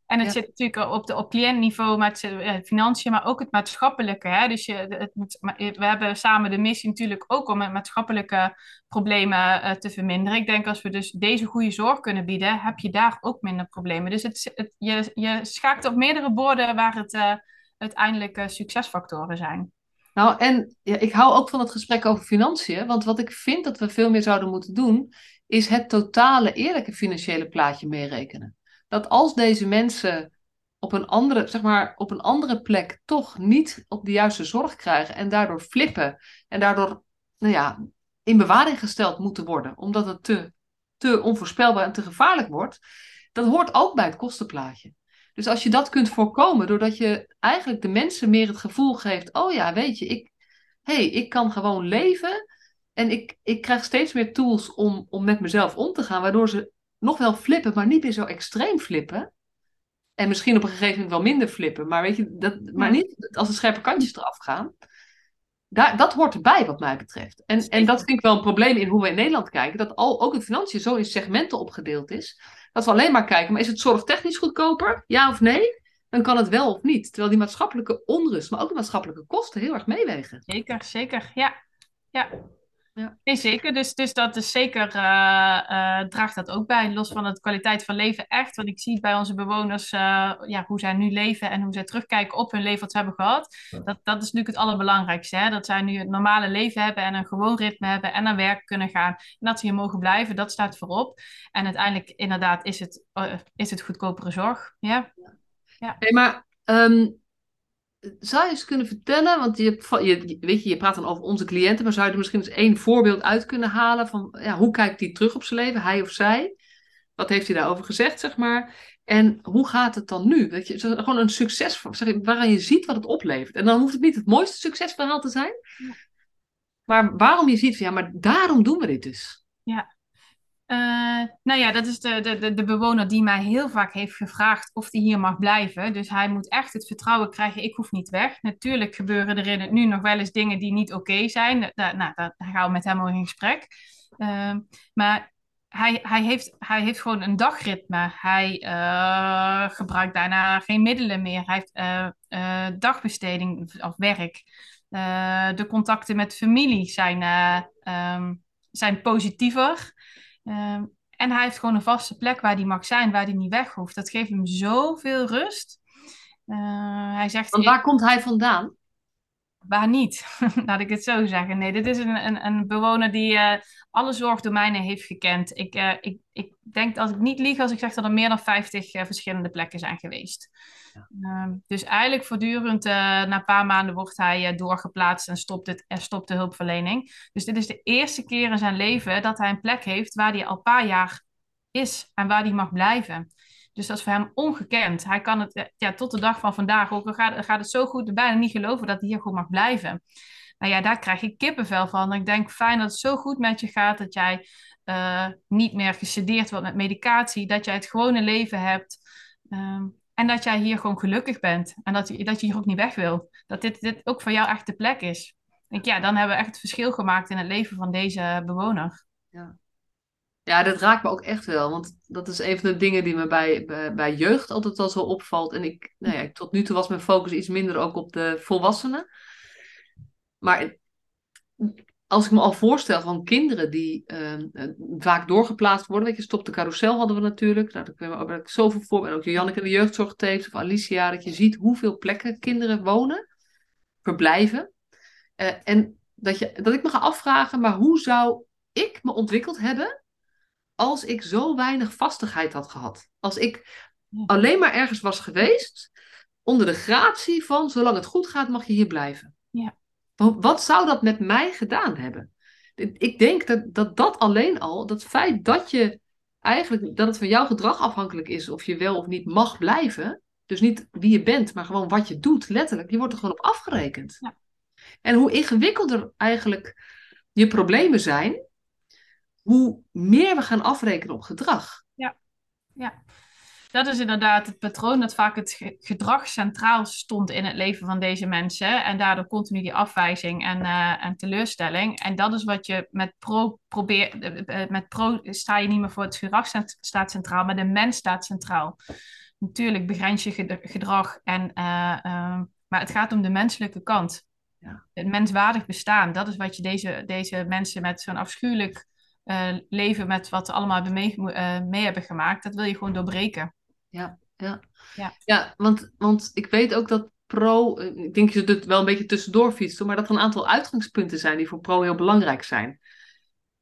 En het ja. zit natuurlijk op, de, op cliëntniveau met uh, financiën, maar ook het maatschappelijke. Hè? Dus je, het, we hebben samen de missie natuurlijk ook om maatschappelijke problemen uh, te verminderen. Ik denk als we dus deze goede zorg kunnen bieden, heb je daar ook minder problemen. Dus het, het, je, je schaakt op meerdere borden waar het uiteindelijk succesfactoren zijn. Nou, en ja, ik hou ook van het gesprek over financiën, want wat ik vind dat we veel meer zouden moeten doen, is het totale eerlijke financiële plaatje meerekenen. Dat als deze mensen op een andere, zeg maar, op een andere plek toch niet op de juiste zorg krijgen en daardoor flippen en daardoor, nou ja, in bewaring gesteld moeten worden, omdat het te, te onvoorspelbaar en te gevaarlijk wordt, dat hoort ook bij het kostenplaatje. Dus als je dat kunt voorkomen, doordat je eigenlijk de mensen meer het gevoel geeft: oh ja, weet je, ik, hey, ik kan gewoon leven en ik, ik krijg steeds meer tools om, om met mezelf om te gaan, waardoor ze nog wel flippen, maar niet meer zo extreem flippen. En misschien op een gegeven moment wel minder flippen, maar weet je, dat, maar niet als de scherpe kantjes eraf gaan. Daar, dat hoort erbij, wat mij betreft. En, en dat vind ik wel een probleem in hoe we in Nederland kijken. Dat al, ook de financiën zo in segmenten opgedeeld is. Dat we alleen maar kijken, maar is het zorgtechnisch goedkoper? Ja of nee? Dan kan het wel of niet. Terwijl die maatschappelijke onrust, maar ook de maatschappelijke kosten heel erg meewegen. Zeker, zeker. Ja, ja. Ja. Nee, zeker. Dus, dus dat is zeker, uh, uh, draagt dat ook bij, los van de kwaliteit van leven echt. Want ik zie bij onze bewoners uh, ja, hoe zij nu leven en hoe zij terugkijken op hun leven wat ze hebben gehad. Dat, dat is natuurlijk het allerbelangrijkste. Hè? Dat zij nu het normale leven hebben en een gewoon ritme hebben en naar werk kunnen gaan. En dat ze hier mogen blijven, dat staat voorop. En uiteindelijk inderdaad is het, is het goedkopere zorg. Ja. ja. Hey, maar um, zou je eens kunnen vertellen, want je, je, weet je, je praat dan over onze cliënten, maar zou je er misschien eens één voorbeeld uit kunnen halen van ja, hoe kijkt hij terug op zijn leven, hij of zij? Wat heeft hij daarover gezegd, zeg maar? En hoe gaat het dan nu? Weet je, gewoon een succes, zeg, waaraan je ziet wat het oplevert. En dan hoeft het niet het mooiste succesverhaal te zijn, maar waarom je ziet van ja, maar daarom doen we dit dus. Ja, uh, nou ja, dat is de, de, de bewoner die mij heel vaak heeft gevraagd of hij hier mag blijven. Dus hij moet echt het vertrouwen krijgen, ik hoef niet weg. Natuurlijk gebeuren er in het nu nog wel eens dingen die niet oké zijn. Da, nou, daar gaan we met hem over in gesprek. Uh, maar hij, hij, heeft, hij heeft gewoon een dagritme. Hij uh, gebruikt daarna geen middelen meer. Hij heeft dagbesteding of werk. de contacten met familie zijn, um, zijn positiever. Ehm, en hij heeft gewoon een vaste plek waar hij mag zijn, waar hij niet weg hoeft. Dat geeft hem zoveel rust. Uh, hij zegt, Want waar komt hij vandaan? Waar niet, laat ik het zo zeggen. Nee, dit is een, een, een bewoner die uh, alle zorgdomeinen heeft gekend. Ik, uh, ik, ik denk dat ik niet lieg als ik zeg dat er meer dan 50 verschillende plekken zijn geweest. Ehm, dus eigenlijk voortdurend, na een paar maanden wordt hij doorgeplaatst en stopt, het, en stopt de hulpverlening. Dus dit is de eerste keer in zijn leven dat hij een plek heeft waar hij al een paar jaar is en waar hij mag blijven. Dus dat is voor hem ongekend. Hij kan het eh, ja, tot de dag van vandaag ook, gaat, gaat het zo goed, bijna niet geloven dat hij hier gewoon mag blijven. Nou ja, daar krijg ik kippenvel van. Ik denk, fijn dat het zo goed met je gaat, dat jij niet meer gesedeerd wordt met medicatie, dat jij het gewone leven hebt. Um, en dat jij hier gewoon gelukkig bent. En dat, dat je hier ook niet weg wil. Dat dit, dit ook voor jou echt de plek is. Denk, ja, dan hebben we echt het verschil gemaakt in het leven van deze bewoner. Ja. Ja, dat raakt me ook echt wel. Want dat is een van de dingen die me bij, bij, bij jeugd altijd al zo opvalt. En ik, nou ja, tot nu toe was mijn focus iets minder ook op de volwassenen. Maar als ik me al voorstel van kinderen die uh, vaak doorgeplaatst worden. Weet je, stop de carousel hadden we natuurlijk. Nou, daar we ook zoveel voor. En ook Janneke de jeugdzorgtapes of Alicia. Dat je ziet hoeveel plekken kinderen wonen, verblijven. Uh, en dat, je, dat ik me ga afvragen, maar hoe zou ik me ontwikkeld hebben als ik zo weinig vastigheid had gehad? Als ik alleen maar ergens was geweest onder de gratie van zolang het goed gaat mag je hier blijven. Ja. Wat zou dat met mij gedaan hebben? Ik denk dat, dat dat alleen al, dat feit dat je eigenlijk, dat het van jouw gedrag afhankelijk is of je wel of niet mag blijven. Dus niet wie je bent, maar gewoon wat je doet, letterlijk. Je wordt er gewoon op afgerekend. Ja. En hoe ingewikkelder eigenlijk je problemen zijn, hoe meer we gaan afrekenen op gedrag. Ja, ja dat is inderdaad het patroon dat vaak het gedrag centraal stond in het leven van deze mensen. En daardoor continu die afwijzing en, uh, en teleurstelling. En dat is wat je met pro probeert. Uh, met pro sta je niet meer voor het gedrag staat centraal, maar de mens staat centraal. Natuurlijk begrens je gedrag, en, uh, maar het gaat om de menselijke kant. Ja. Het menswaardig bestaan, dat is wat je deze, deze mensen met zo'n afschuwelijk leven, met wat ze allemaal hebben mee, mee hebben gemaakt, dat wil je gewoon doorbreken ja, ja. Ja, ja want, want ik weet ook dat pro, eh, ik denk dat je het wel een beetje tussendoor fietst, maar dat er een aantal uitgangspunten zijn die voor pro heel belangrijk zijn.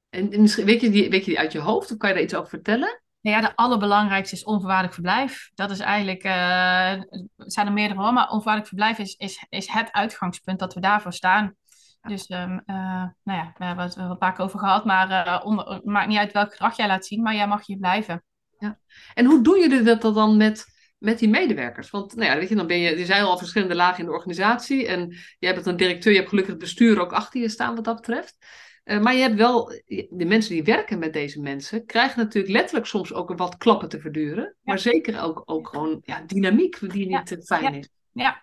En, misschien, weet, je die, weet je die uit je hoofd of kan je daar iets over vertellen? Nou ja, de allerbelangrijkste is onvoorwaardelijk verblijf. Dat is eigenlijk, uh, zijn er meerdere maar onvoorwaardelijk verblijf is, is, is het uitgangspunt dat we daarvoor staan. Dus, um, nou ja, we hebben het er een paar keer over gehad, maar uh, onder, maakt niet uit welk gedrag jij laat zien, maar jij mag hier blijven. Ja. En hoe doen jullie dat dan met, met die medewerkers? Want, nou ja, weet je, dan ben je, er zijn al verschillende lagen in de organisatie en je hebt een directeur, je hebt gelukkig het bestuur ook achter je staan wat dat betreft. Uh, maar je hebt wel, de mensen die werken met deze mensen, krijgen natuurlijk letterlijk soms ook wat klappen te verduren. Maar zeker ook, ook gewoon ja, dynamiek die niet ja. fijn is. Ja,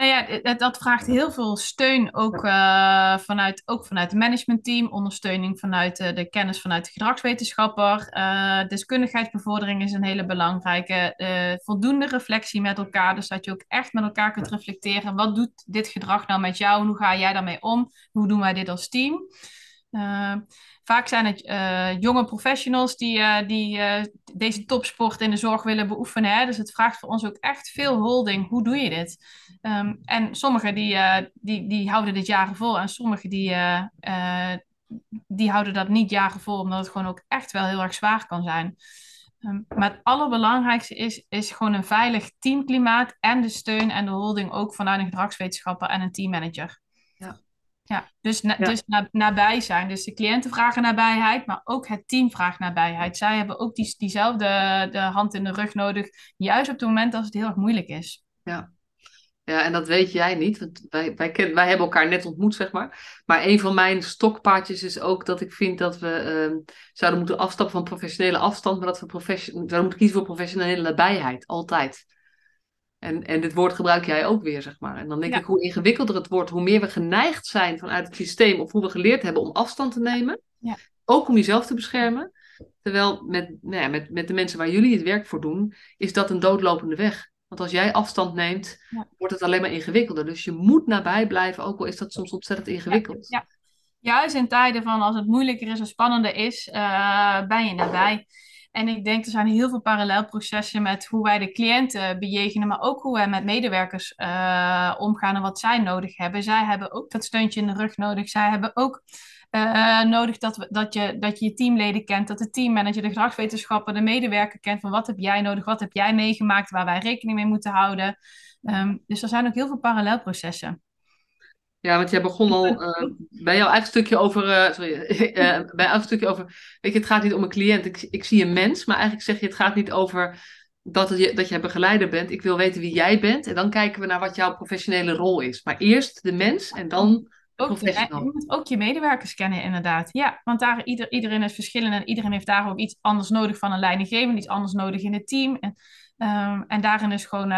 nou ja, dat, vraagt heel veel steun, ook, uh, vanuit, ook vanuit het managementteam, ondersteuning vanuit uh, de kennis vanuit de gedragswetenschapper. Uh, deskundigheidsbevordering is een hele belangrijke. voldoende reflectie met elkaar, dus dat je ook echt met elkaar kunt reflecteren. Wat doet dit gedrag nou met jou? Hoe ga jij daarmee om? Hoe doen wij dit als team? Vaak zijn het uh, jonge professionals die, uh, die uh, deze topsport in de zorg willen beoefenen. Hè? Dus het vraagt voor ons ook echt veel holding. Hoe doe je dit? Um, en sommigen die, die, die houden dit jaren vol en sommigen die, die houden dat niet jaren vol, omdat het gewoon ook echt wel heel erg zwaar kan zijn. Um, maar het allerbelangrijkste is, is gewoon een veilig teamklimaat en de steun en de holding ook vanuit een gedragswetenschapper en een teammanager. Ja, dus, na, dus nabij zijn. Dus de cliënten vragen nabijheid, maar ook het team vraagt nabijheid. Zij hebben ook die, diezelfde de hand in de rug nodig, juist op het moment als het heel erg moeilijk is. Ja, ja en dat weet jij niet, want wij, wij, ken, wij hebben elkaar net ontmoet, zeg maar. Maar een van mijn stokpaardjes is ook dat ik vind dat we uh, zouden moeten afstappen van professionele afstand, maar dat we profession, zouden moeten kiezen voor professionele nabijheid, altijd. En, en dit woord gebruik jij ook weer, zeg maar. En dan denk ik, hoe ingewikkelder het wordt, hoe meer we geneigd zijn vanuit het systeem, of hoe we geleerd hebben om afstand te nemen. Ja. Ook om jezelf te beschermen. Terwijl met, nou ja, met, met de mensen waar jullie het werk voor doen, is dat een doodlopende weg. Want als jij afstand neemt, wordt het alleen maar ingewikkelder. Dus je moet nabij blijven, ook al is dat soms ontzettend ingewikkeld. Ja, Juist in tijden van als het moeilijker is of spannender is, uh, ben je nabij. En ik denk er zijn heel veel parallelprocessen met hoe wij de cliënten bejegenen, maar ook hoe wij met medewerkers uh, omgaan en wat zij nodig hebben. Zij hebben ook dat steuntje in de rug nodig. Zij hebben ook uh, nodig dat, we, dat, je, dat je teamleden kent, dat de teammanager, de gedragswetenschapper, de medewerker kent van wat heb jij nodig, wat heb jij meegemaakt, waar wij rekening mee moeten houden. Um, dus er zijn ook heel veel parallelprocessen. Ja, want jij begon al uh, bij jouw eigen stukje over. Uh, sorry, uh, bij jouw stukje over. Weet je, het gaat niet om een cliënt. Ik, ik zie een mens, maar eigenlijk zeg je: het gaat niet over dat, je, dat jij begeleider bent. Ik wil weten wie jij bent. En dan kijken we naar wat jouw professionele rol is. Maar eerst de mens en dan. Ook, je moet ook je medewerkers kennen, inderdaad. Ja, want daar, ieder, iedereen is verschillend en iedereen heeft daar ook iets anders nodig van een leidinggevende, iets anders nodig in het team. En, um, en daarin is gewoon,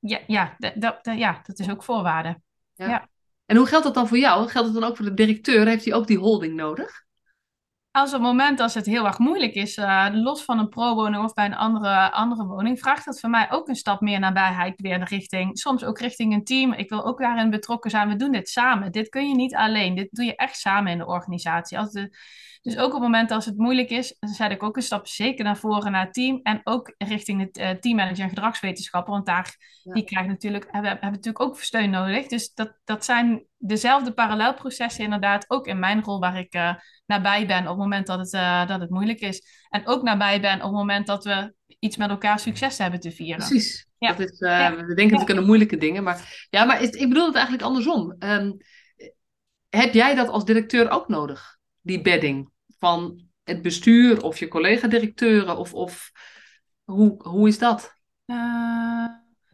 ja, ja, dat, ja, dat is ook voorwaarde. Ja. En hoe geldt dat dan voor jou? Geldt het dan ook voor de directeur? Heeft hij ook die holding nodig? Als op het moment als het heel erg moeilijk is, uh, los van een pro-woning of bij een andere, andere woning, vraagt dat voor mij ook een stap meer nabijheid weer de richting, soms ook richting een team. Ik wil ook daarin betrokken zijn. We doen dit samen. Dit kun je niet alleen. Dit doe je echt samen in de organisatie. Als de, dus ook op het moment als het moeilijk is, zet ik ook een stap zeker naar voren naar het team. En ook richting het uh, teammanager en gedragswetenschapper. Want daar, die krijgt natuurlijk, hebben, hebben natuurlijk ook steun nodig. Dus dat, dat zijn dezelfde parallelprocessen inderdaad. Ook in mijn rol waar ik uh, nabij ben op het moment dat het, uh, dat het moeilijk is. En ook nabij ben op het moment dat we iets met elkaar succes hebben te vieren. Precies. Ja. Dat is, We denken natuurlijk aan moeilijke dingen. Maar, ja, maar ik bedoel het eigenlijk andersom. Um, heb jij dat als directeur ook nodig? Die bedding? Van het bestuur of je collega-directeuren? Of, of hoe, hoe is dat? Uh,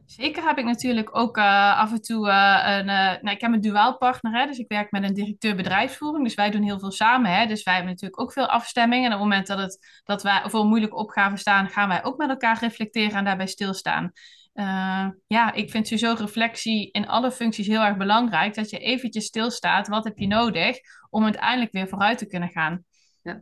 zeker heb ik natuurlijk ook uh, af en toe uh, een. nou, ik heb een duaal partner, hè, dus ik werk met een directeur bedrijfsvoering. Dus wij doen heel veel samen. Hè, dus wij hebben natuurlijk ook veel afstemming. En op het moment dat, het, dat wij voor moeilijke opgave staan, gaan wij ook met elkaar reflecteren en daarbij stilstaan. Ja, ik vind sowieso reflectie in alle functies heel erg belangrijk. Dat je eventjes stilstaat. Wat heb je nodig om uiteindelijk weer vooruit te kunnen gaan? Ja.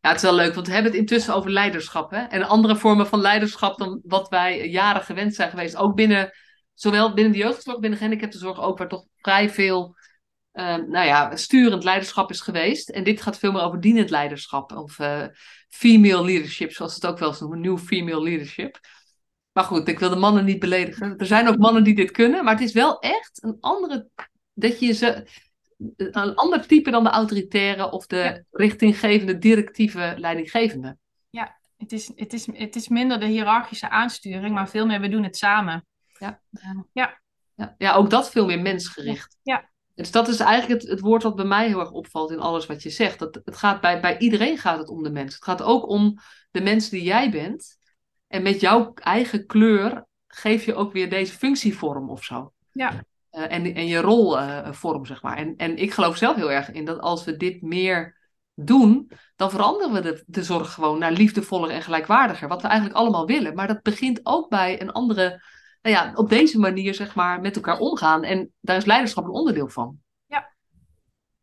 ja, het is wel leuk, want we hebben het intussen over leiderschap. Hè? En andere vormen van leiderschap dan wat wij jaren gewend zijn geweest. Ook binnen, zowel binnen de jeugdzorg, binnen de gehandicaptenzorg ook, waar toch vrij veel uh, nou ja, sturend leiderschap is geweest. En dit gaat veel meer over dienend leiderschap. Of uh, female leadership, zoals het ook wel eens noemen. New female leadership. Maar goed, ik wil de mannen niet beledigen. Er zijn ook mannen die dit kunnen. Maar het is wel echt een andere... Dat je ze een ander type dan de autoritaire of de richtinggevende, directieve leidinggevende. het is, het, is, het is minder de hiërarchische aansturing, maar veel meer we doen het samen. Ja. Uh, ja. ja. Ja, ook dat veel meer mensgericht. Ja. Dus dat is eigenlijk het, het woord wat bij mij heel erg opvalt in alles wat je zegt. Dat, het gaat bij, bij iedereen gaat het om de mens. Het gaat ook om de mens die jij bent. En met jouw eigen kleur geef je ook weer deze functievorm of zo. Ja. Uh, en, en je rolvorm, uh, zeg maar. En, en ik geloof zelf heel erg in dat als we dit meer doen, dan veranderen we de, de zorg gewoon naar liefdevoller en gelijkwaardiger. Wat we eigenlijk allemaal willen. Maar dat begint ook bij een andere, nou ja, op deze manier zeg maar met elkaar omgaan. En daar is leiderschap een onderdeel van. Ja.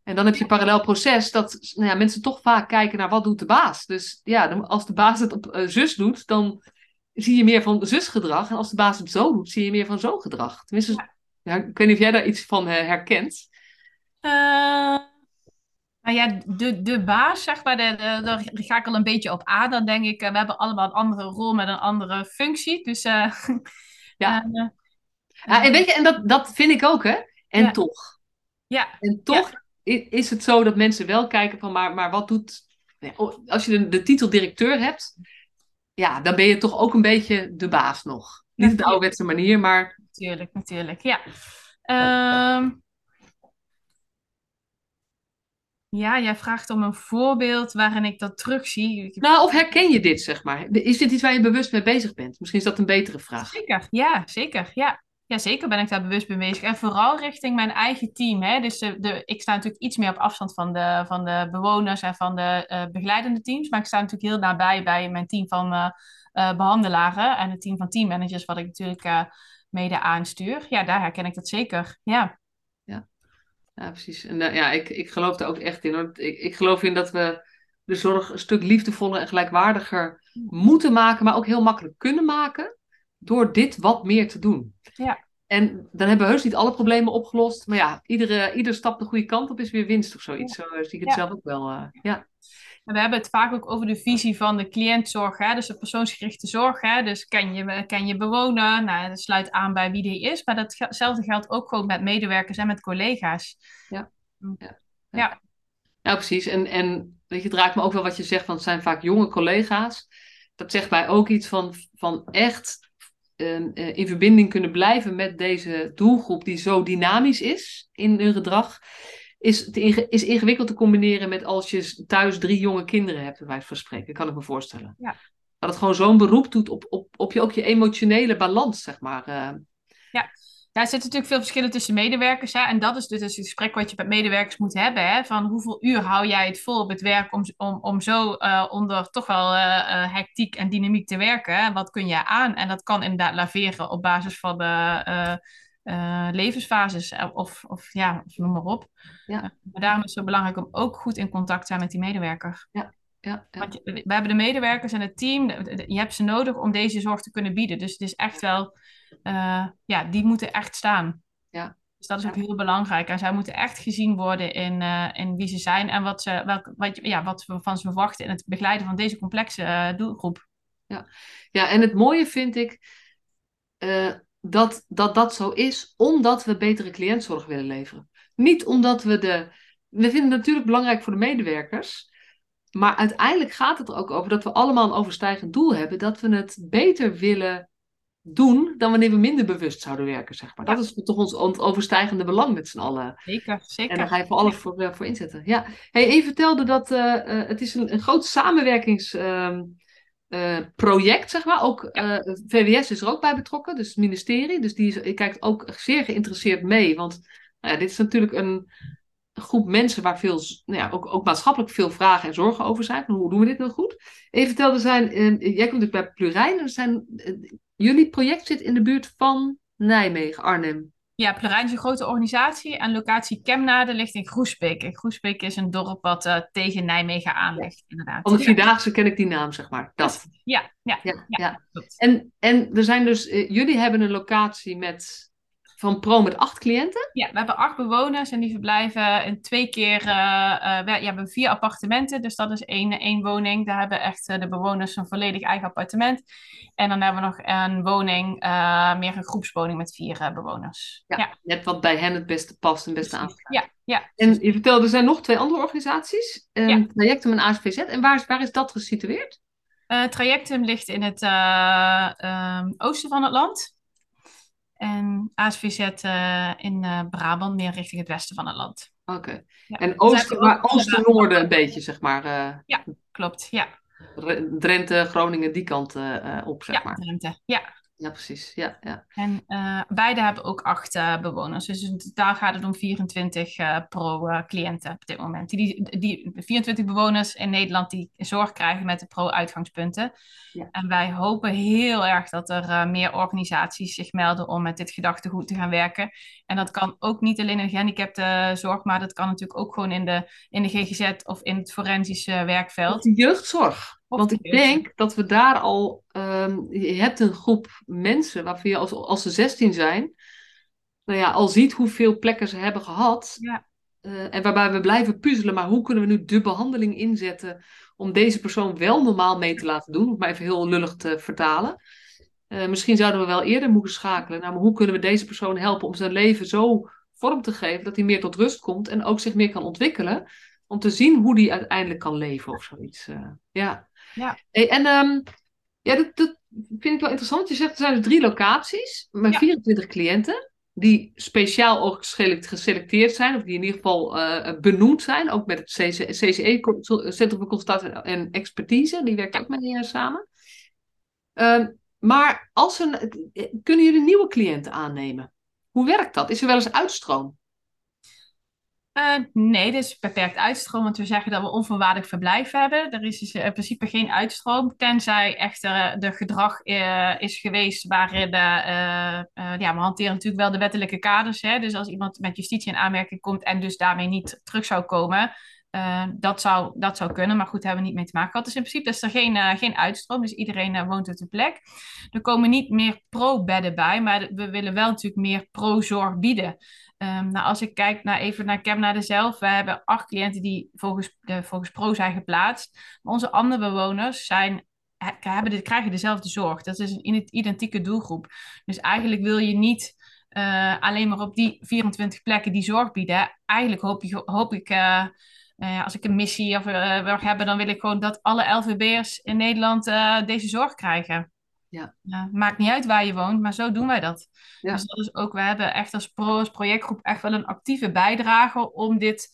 En dan heb je een parallel proces dat nou ja, mensen toch vaak kijken naar wat doet de baas. Dus ja, als de baas het op uh, zus doet, dan zie je meer van zusgedrag. En als de baas het zo doet, zie je meer van zo gedrag. Tenminste, ja. Ja, ik weet niet of jij daar iets van uh, herkent. Nou ja, de, de baas, zeg maar, de, de, daar ga ik al een beetje op aan. Dan denk ik, uh, we hebben allemaal een andere rol met een andere functie. Dus ja. ja, en weet je, en dat, dat vind ik ook, hè? En Ja. toch. ja, En toch is het zo dat mensen wel kijken van, maar, maar wat doet... Als je de, de titel directeur hebt, ja, dan ben je toch ook een beetje de baas nog. Niet op de ouderwetse manier, maar natuurlijk, natuurlijk. Ja. Ehm, ja, jij vraagt om een voorbeeld waarin ik dat terugzie. Nou, of herken je dit, zeg maar? Is dit iets waar je bewust mee bezig bent? Misschien is dat een betere vraag. Zeker, ja, zeker. Ja. ja, zeker ben ik daar bewust mee bezig. En vooral richting mijn eigen team. Hè. Dus de, de, ik sta natuurlijk iets meer op afstand van de, van de bewoners en van de eh, begeleidende teams. Maar ik sta natuurlijk heel nabij bij mijn team van eh, eh, behandelaren en het team van teammanagers, wat ik natuurlijk eh, mede aanstuur. Ja, daar herken ik dat zeker. Ja, Ja, precies. En eh, ja, ik, ik geloof er ook echt in. Hoor. Ik, ik geloof in dat we de zorg een stuk liefdevoller en gelijkwaardiger moeten maken, maar ook heel makkelijk kunnen maken door dit wat meer te doen. Ja. En dan hebben we heus niet alle problemen opgelost. Maar ja, iedere, ieder stap de goede kant op is weer winst of zoiets. Zo zie ik het Ja. zelf ook wel. eh, ja. En we hebben het vaak ook over de visie van de cliëntzorg, hè? dus de persoonsgerichte zorg. Hè? Dus ken je, ken je bewoner, nou, dat sluit aan bij wie die is. Maar datzelfde geldt ook gewoon met medewerkers en met collega's. Nou, precies. En, en weet je, het raakt me ook wel wat je zegt, want het zijn vaak jonge collega's. Dat zegt mij ook iets van, van echt eh, eh, in verbinding kunnen blijven met deze doelgroep die zo dynamisch is in hun gedrag. Is, te is ingewikkeld te combineren met als je thuis drie jonge kinderen hebt, bij wijze van spreken, kan ik me voorstellen. Ja. Dat het gewoon zo'n beroep doet op, op, op je, ook je emotionele balans, zeg maar. eh. Ja, er zitten natuurlijk veel verschillen tussen medewerkers. Hè? En dat is dus het gesprek wat je met medewerkers moet hebben. Hè? Van hoeveel uur hou jij het vol op het werk om, om, om zo eh, onder toch wel eh, hectiek en dynamiek te werken? Hè? Wat kun je aan? En dat kan inderdaad laveren op basis van de eh, levensfases. eh, Of, of ja, of noem maar op. Ja. Eh, maar daarom is het zo belangrijk om ook goed in contact te zijn met die medewerker. ja, ja. Want je- we hebben de medewerkers en het team, je hebt ze nodig om deze zorg te kunnen bieden. Dus het is echt wel, ja, die moeten echt staan. Ja. Dus dat is ook Ja. heel belangrijk. En zij moeten echt gezien worden in, in wie ze zijn en wat, ze, welk, wat, ja, wat we van ze verwachten in het begeleiden van deze complexe doelgroep. Ja, en het mooie vind ik dat, dat dat zo is omdat we betere cliëntzorg willen leveren. Niet omdat we de. We vinden het natuurlijk belangrijk voor de medewerkers. Maar uiteindelijk gaat het er ook over dat we allemaal een overstijgend doel hebben. Dat we het beter willen doen dan wanneer we minder bewust zouden werken, zeg maar. Dat is toch ons overstijgende belang met z'n allen. Zeker, zeker. En daar ga je voor alles voor, eh, voor inzetten. Ja. Hey, je vertelde dat eh, eh, het is een, een groot samenwerkingsproject, zeg maar. Ook eh, VWS is er ook bij betrokken, dus het ministerie. Dus die kijkt ook zeer geïnteresseerd mee. Want nou ja, dit is natuurlijk een groep mensen waar veel, nou ja, ook, ook maatschappelijk veel vragen en zorgen over zijn. Hoe doen we dit nou goed? En je vertelde, zijn, eh, jij komt natuurlijk bij Plurijn. Er zijn, eh, jullie project zit in de buurt van Nijmegen, Arnhem. Ja, Plurijn is een grote organisatie en locatie Kemnade ligt in Groesbeek. En Groesbeek is een dorp wat eh, tegen Nijmegen aan ligt, inderdaad. Van de Ja. Vierdaagse ken ik die naam, zeg maar. Dat. Ja, ja, Ja, Ja. ja. En, en er zijn dus, eh, jullie hebben een locatie met, van Pro met acht cliënten. Ja, we hebben acht bewoners en die verblijven in twee keer. eh, eh, we, ja, we hebben vier appartementen, dus dat is één, één woning. Daar hebben echt eh, de bewoners een volledig eigen appartement. En dan hebben we nog een woning, meer een groepswoning met vier bewoners. Ja, ja, Net wat bij hen het beste past en het beste aansluit. ja, ja. En je vertelde, er zijn nog twee andere organisaties. Ja. Trajectum en ASVZ. En waar is, waar is dat gesitueerd? Trajectum ligt in het um, oosten van het land. En ASVZ uh, in Brabant, meer richting het westen van het land. Oké. Ja. En oosten, maar oosten-noorden een beetje, zeg maar. Ja, klopt. Ja. Drenthe, Groningen, die kant op, zeg ja, maar. Drenthe, ja. Ja, precies. Ja, ja. En uh, beide hebben ook acht uh, bewoners. Dus daar gaat het om 24 uh, pro-cliënten op dit moment. Die, die, 24 bewoners in Nederland die zorg krijgen met de pro-uitgangspunten. Ja. En wij hopen heel erg dat er meer organisaties zich melden om met dit gedachtegoed te gaan werken. En dat kan ook niet alleen in de gehandicaptenzorg, maar dat kan natuurlijk ook gewoon in de, in de GGZ of in het forensische werkveld. De jeugdzorg. Want ik denk dat we daar al, um, je hebt een groep mensen waarvan je als, als ze 16 zijn, nou ja, al ziet hoeveel plekken ze hebben gehad. Ja. Uh, en waarbij we blijven puzzelen, maar hoe kunnen we nu de behandeling inzetten om deze persoon wel normaal mee te laten doen? Om maar even heel lullig te vertalen. Uh, misschien zouden we wel eerder moeten schakelen. Nou, maar hoe kunnen we deze persoon helpen om zijn leven zo vorm te geven dat hij meer tot rust komt en ook zich meer kan ontwikkelen? Om te zien hoe die uiteindelijk kan leven of zoiets. Uh, ja. Ja. Hey, en um, ja, dat, dat, vind ik wel interessant. Je zegt er zijn er drie locaties met ja. 24 cliënten. Die speciaal ook geselecteerd zijn, of die in ieder geval uh, benoemd zijn. Ook met het CCE, Centrum voor Consultatie en Expertise. Die werkt ook met je samen. Uh, maar als een, kunnen jullie nieuwe cliënten aannemen? Hoe werkt dat? Is er wel eens uitstroom? Uh, nee, dit is beperkt uitstroom, want we zeggen dat we onvoorwaardelijk verblijf hebben. Er is dus in principe geen uitstroom, tenzij echter de gedrag uh, is geweest waarin, ja, we hanteren natuurlijk wel de wettelijke kaders. Hè? Dus als iemand met justitie in aanmerking komt en dus daarmee niet terug zou komen, dat, zou, dat zou kunnen. Maar goed, hebben we niet mee te maken gehad. Dus in principe is er geen, geen uitstroom, dus iedereen woont op de plek. Er komen niet meer pro-bedden bij, maar we willen wel natuurlijk meer pro-zorg bieden. Um, nou, als ik kijk naar, even naar Kemnade zelf, we hebben acht cliënten die volgens, de, volgens pro zijn geplaatst. Onze andere bewoners zijn, hebben de, krijgen dezelfde zorg. Dat is een identieke doelgroep. Dus eigenlijk wil je niet uh, alleen maar op die 24 plekken die zorg bieden. Eigenlijk hoop, je, hoop ik, uh, als ik een missie of, wil hebben, dan wil ik gewoon dat alle LVB'ers in Nederland deze zorg krijgen. Ja. Maakt niet uit waar je woont, maar zo doen wij dat. Ja. Dus dat is ook, we hebben echt als, pro, als projectgroep echt wel een actieve bijdrage om dit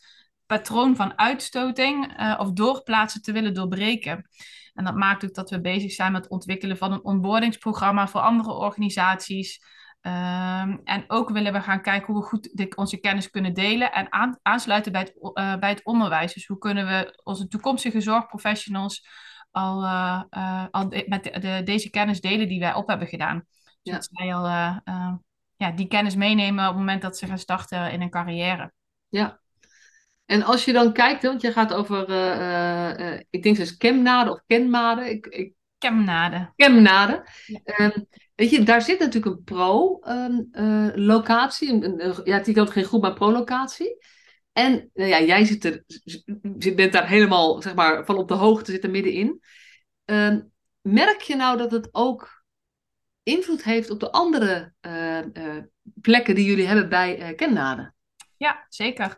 patroon van uitstoting uh, of doorplaatsen te willen doorbreken. En dat maakt ook dat we bezig zijn met het ontwikkelen van een onboardingsprogramma voor andere organisaties. Um, en ook willen we gaan kijken hoe we goed onze kennis kunnen delen en aan, aansluiten bij het, uh, bij het onderwijs. Dus hoe kunnen we onze toekomstige zorgprofessionals al, uh, uh, al de, met de, de, deze kennis delen die wij op hebben gedaan. Zodat ja. zij al ja, die kennis meenemen op het moment dat ze gaan starten in een carrière. Ja. En als je dan kijkt, want je gaat over, ik denk zelfs kemnade of kenmade. Ik, ik... Kemnade. Kemnade. Ja. Um, weet je, daar zit natuurlijk een pro-locatie. Um, een, een, ja, het is geen groep, maar pro-locatie. En nou ja, jij zit er, je bent daar helemaal zeg maar, van op de hoogte, zit er middenin. Uh, merk je nou dat het ook invloed heeft op de andere uh, uh, plekken die jullie hebben bij uh, Kennade? Ja, zeker.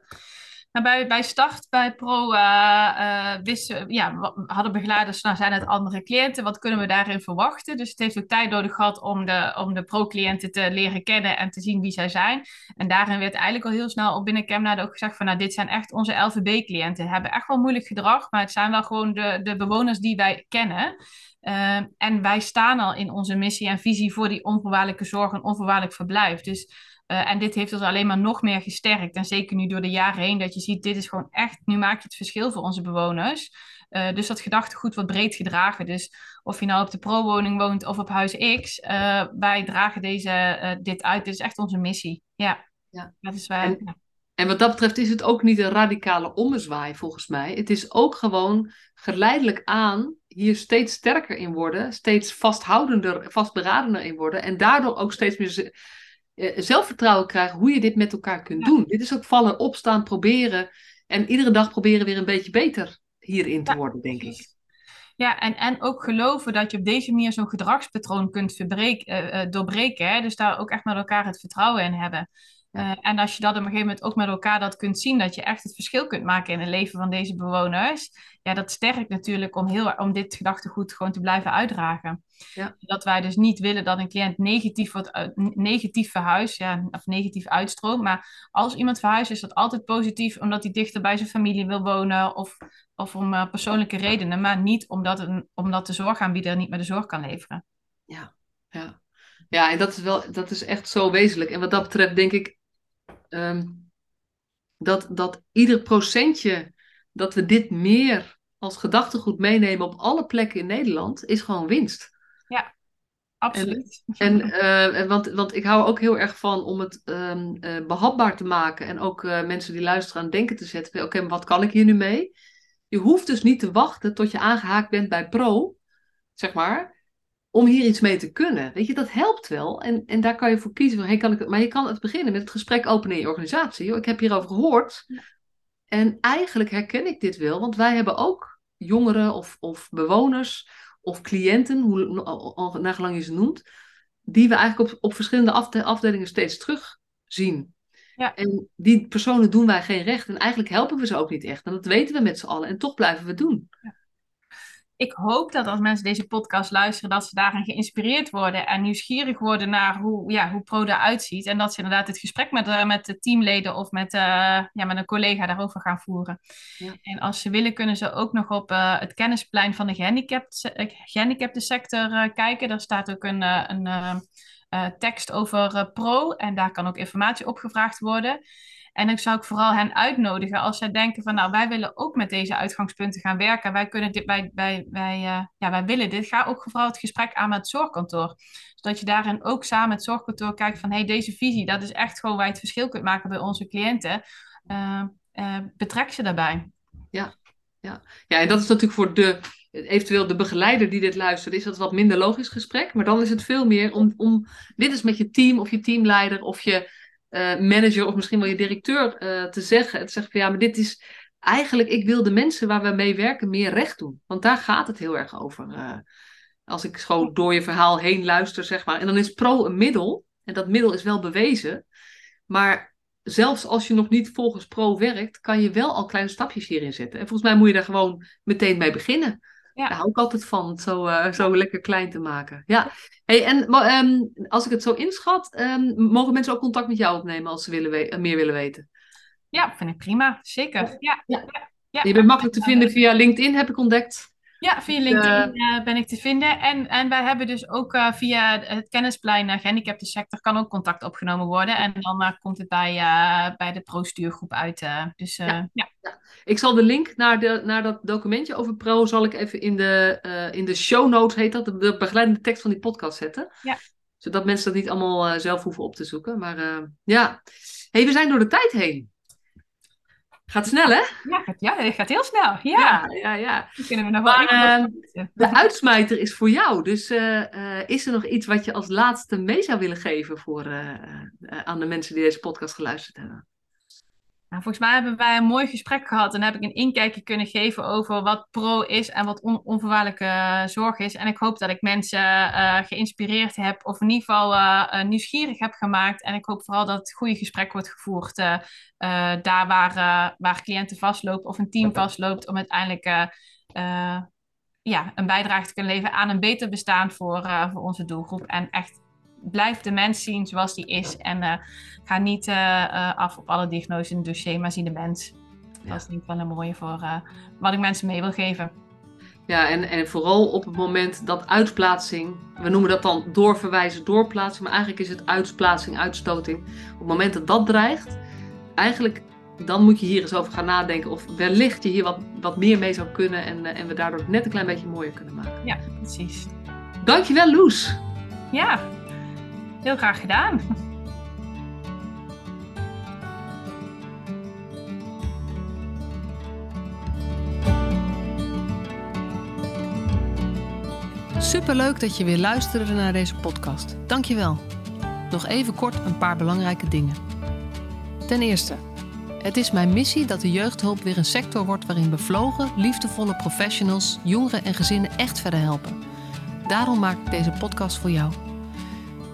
Nou, bij, bij start, bij Pro, uh, wisten, ja, hadden begeleiders, nou zijn het andere cliënten, wat kunnen we daarin verwachten? Dus het heeft ook tijd nodig gehad om de, om de Pro-cliënten te leren kennen en te zien wie zij zijn. En daarin werd eigenlijk al heel snel op binnen Chemnade ook gezegd van, nou, dit zijn echt onze LVB-cliënten. Hebben echt wel moeilijk gedrag, maar het zijn wel gewoon de, de bewoners die wij kennen. Uh, en wij staan al in onze missie en visie voor die onvoorwaardelijke zorg en onvoorwaardelijk verblijf. Dus uh, en dit heeft ons alleen maar nog meer gesterkt. En zeker nu door de jaren heen, dat je ziet, dit is gewoon echt, nu maakt het verschil voor onze bewoners. Uh, dus dat gedachtegoed wordt breed gedragen. Dus of je nou op de pro-woning woont of op huis X, uh, wij dragen deze, dit uit. Dit is echt onze missie. Ja, ja. dat is waar. En, en wat dat betreft is het ook niet een radicale ommezwaai volgens mij. Het is ook gewoon geleidelijk aan hier steeds sterker in worden, steeds vasthoudender, vastberadender in worden. En daardoor ook steeds meer eh, zelfvertrouwen krijgen hoe je dit met elkaar kunt doen. Dit is ook vallen, opstaan, proberen. En iedere dag proberen weer een beetje beter hierin te worden, denk ik. Ja, en, en ook geloven dat je op deze manier zo'n gedragspatroon kunt verbreken, uh, doorbreken. Hè? Dus daar ook echt met elkaar het vertrouwen in hebben. Uh, en als je dat op een gegeven moment ook met elkaar dat kunt zien, dat je echt het verschil kunt maken in het leven van deze bewoners, ja, dat sterkt natuurlijk om, heel, om dit gedachtegoed gewoon te blijven uitdragen. Ja. Dat wij dus niet willen dat een cliënt negatief, wordt, negatief verhuist, ja, of negatief uitstroomt. Maar als iemand verhuist, is dat altijd positief omdat hij dichter bij zijn familie wil wonen of, of om uh, persoonlijke redenen, maar niet omdat, een, omdat de zorgaanbieder niet meer de zorg kan leveren. Ja, ja. Ja, en dat is wel, dat is echt zo wezenlijk. En wat dat betreft denk ik Ehm, dat, dat ieder procentje dat we dit meer als gedachtegoed meenemen op alle plekken in Nederland, is gewoon winst. Ja, absoluut. En, en uh, want, want ik hou ook heel erg van om het um, uh, behapbaar te maken en ook uh, mensen die luisteren aan denken te zetten. Oké, wat kan ik hier nu mee? Je hoeft dus niet te wachten tot je aangehaakt bent bij Pro, zeg maar om hier iets mee te kunnen. Weet je, dat helpt wel. En, en daar kan je voor kiezen. Van, hey, kan ik, maar je kan het beginnen met het gesprek openen in je organisatie. Ik heb hierover gehoord. En eigenlijk herken ik dit wel, want wij hebben ook jongeren of, of bewoners of cliënten, hoe, nagelang je ze noemt, die we eigenlijk op, op verschillende afdelingen steeds terugzien. Ja. En die personen doen wij geen recht. En eigenlijk helpen we ze ook niet echt. En dat weten we met z'n allen. En toch blijven we het doen. Ja ik hoop dat als mensen deze podcast luisteren, dat ze daarin geïnspireerd worden en nieuwsgierig worden naar hoe, ja, hoe Pro eruit ziet. En dat ze inderdaad het gesprek met, uh, met de teamleden of met, uh, ja, met een collega daarover gaan voeren. Ja. En als ze willen, kunnen ze ook nog op uh, het kennisplein van de gehandicapte sector kijken. Daar staat ook een, een tekst over Pro en daar kan ook informatie opgevraagd worden. En ik zou ik vooral hen uitnodigen als zij denken van nou, wij willen ook met deze uitgangspunten gaan werken. Wij, kunnen dit, wij, wij, wij, uh, ja, wij willen dit. Ga ook vooral het gesprek aan met het zorgkantoor. Zodat je daarin ook samen met het zorgkantoor kijkt van hey, deze visie, dat is echt gewoon waar je het verschil kunt maken bij onze cliënten. Uh, uh, betrek ze daarbij. Ja, ja. ja, en dat is natuurlijk voor de, eventueel de begeleider die dit luistert, is dat wat minder logisch gesprek. Maar dan is het veel meer om, om dit is met je team of je teamleider of je uh, manager of misschien wel je directeur uh, te zeggen. Te zeggen van ja, maar dit is eigenlijk, ik wil de mensen waar we mee werken meer recht doen. Want daar gaat het heel erg over. Uh, als ik gewoon door je verhaal heen luister, zeg maar. En dan is pro een middel. En dat middel is wel bewezen. Maar zelfs als je nog niet volgens pro werkt, kan je wel al kleine stapjes hierin zetten. En volgens mij moet je daar gewoon meteen mee beginnen. Ja. Daar hou ik altijd van, het zo, uh, zo lekker klein te maken. Ja. Hey, en um, als ik het zo inschat, um, mogen mensen ook contact met jou opnemen als ze willen meer willen weten? Ja, vind ik prima. Zeker. Ja. Ja. ja. Je bent makkelijk te vinden via LinkedIn, heb ik ontdekt. Ja, via LinkedIn uh, ben ik te vinden. En, en wij hebben dus ook uh, via het kennisplein uh, gehandicapte sector kan ook contact opgenomen worden. En dan komt het bij, bij de pro-stuurgroep uit. dus ja. ja. Ik zal de link naar, de, naar dat documentje over pro zal ik even in de, in de show notes, heet dat, de begeleidende tekst van die podcast zetten. Ja. Zodat mensen dat niet allemaal zelf hoeven op te zoeken. Maar ja, hey, we zijn door de tijd heen. Gaat snel, hè? Ja, ja het gaat heel snel. Ja, ja, ja. kunnen we nog wel uh, De uitsmijter is voor jou. Dus uh, uh, is er nog iets wat je als laatste mee zou willen geven voor, aan de mensen die deze podcast geluisterd hebben? Nou, volgens mij hebben wij een mooi gesprek gehad en heb ik een inkijkje kunnen geven over wat pro is en wat on onvoorwaardelijke uh, zorg is. En ik hoop dat ik mensen uh, geïnspireerd heb of in ieder geval uh, nieuwsgierig heb gemaakt. En ik hoop vooral dat het goede gesprek wordt gevoerd daar waar, waar cliënten vastlopen of een team vastloopt om uiteindelijk ja, een bijdrage te kunnen leveren aan een beter bestaan voor, voor onze doelgroep. En echt blijf de mens zien zoals die is. En uh, ga niet uh, af op alle diagnoses in het dossier, maar zie de mens. Dat is niet wel een mooie voor wat ik mensen mee wil geven. Ja, en, en vooral op het moment dat uitplaatsing, we noemen dat dan doorverwijzen, doorplaatsing, maar eigenlijk is het uitplaatsing, uitstoting. Op het moment dat dat dreigt, eigenlijk dan moet je hier eens over gaan nadenken of wellicht je hier wat, wat meer mee zou kunnen en, en we daardoor net een klein beetje mooier kunnen maken. Ja, precies. Dankjewel Loes. Ja, Heel graag gedaan. Superleuk dat je weer luisterde naar deze podcast. Dankjewel. Nog even kort een paar belangrijke dingen. Ten eerste, het is mijn missie dat de jeugdhulp weer een sector wordt waarin bevlogen, liefdevolle professionals jongeren en gezinnen echt verder helpen. Daarom maak ik deze podcast voor jou.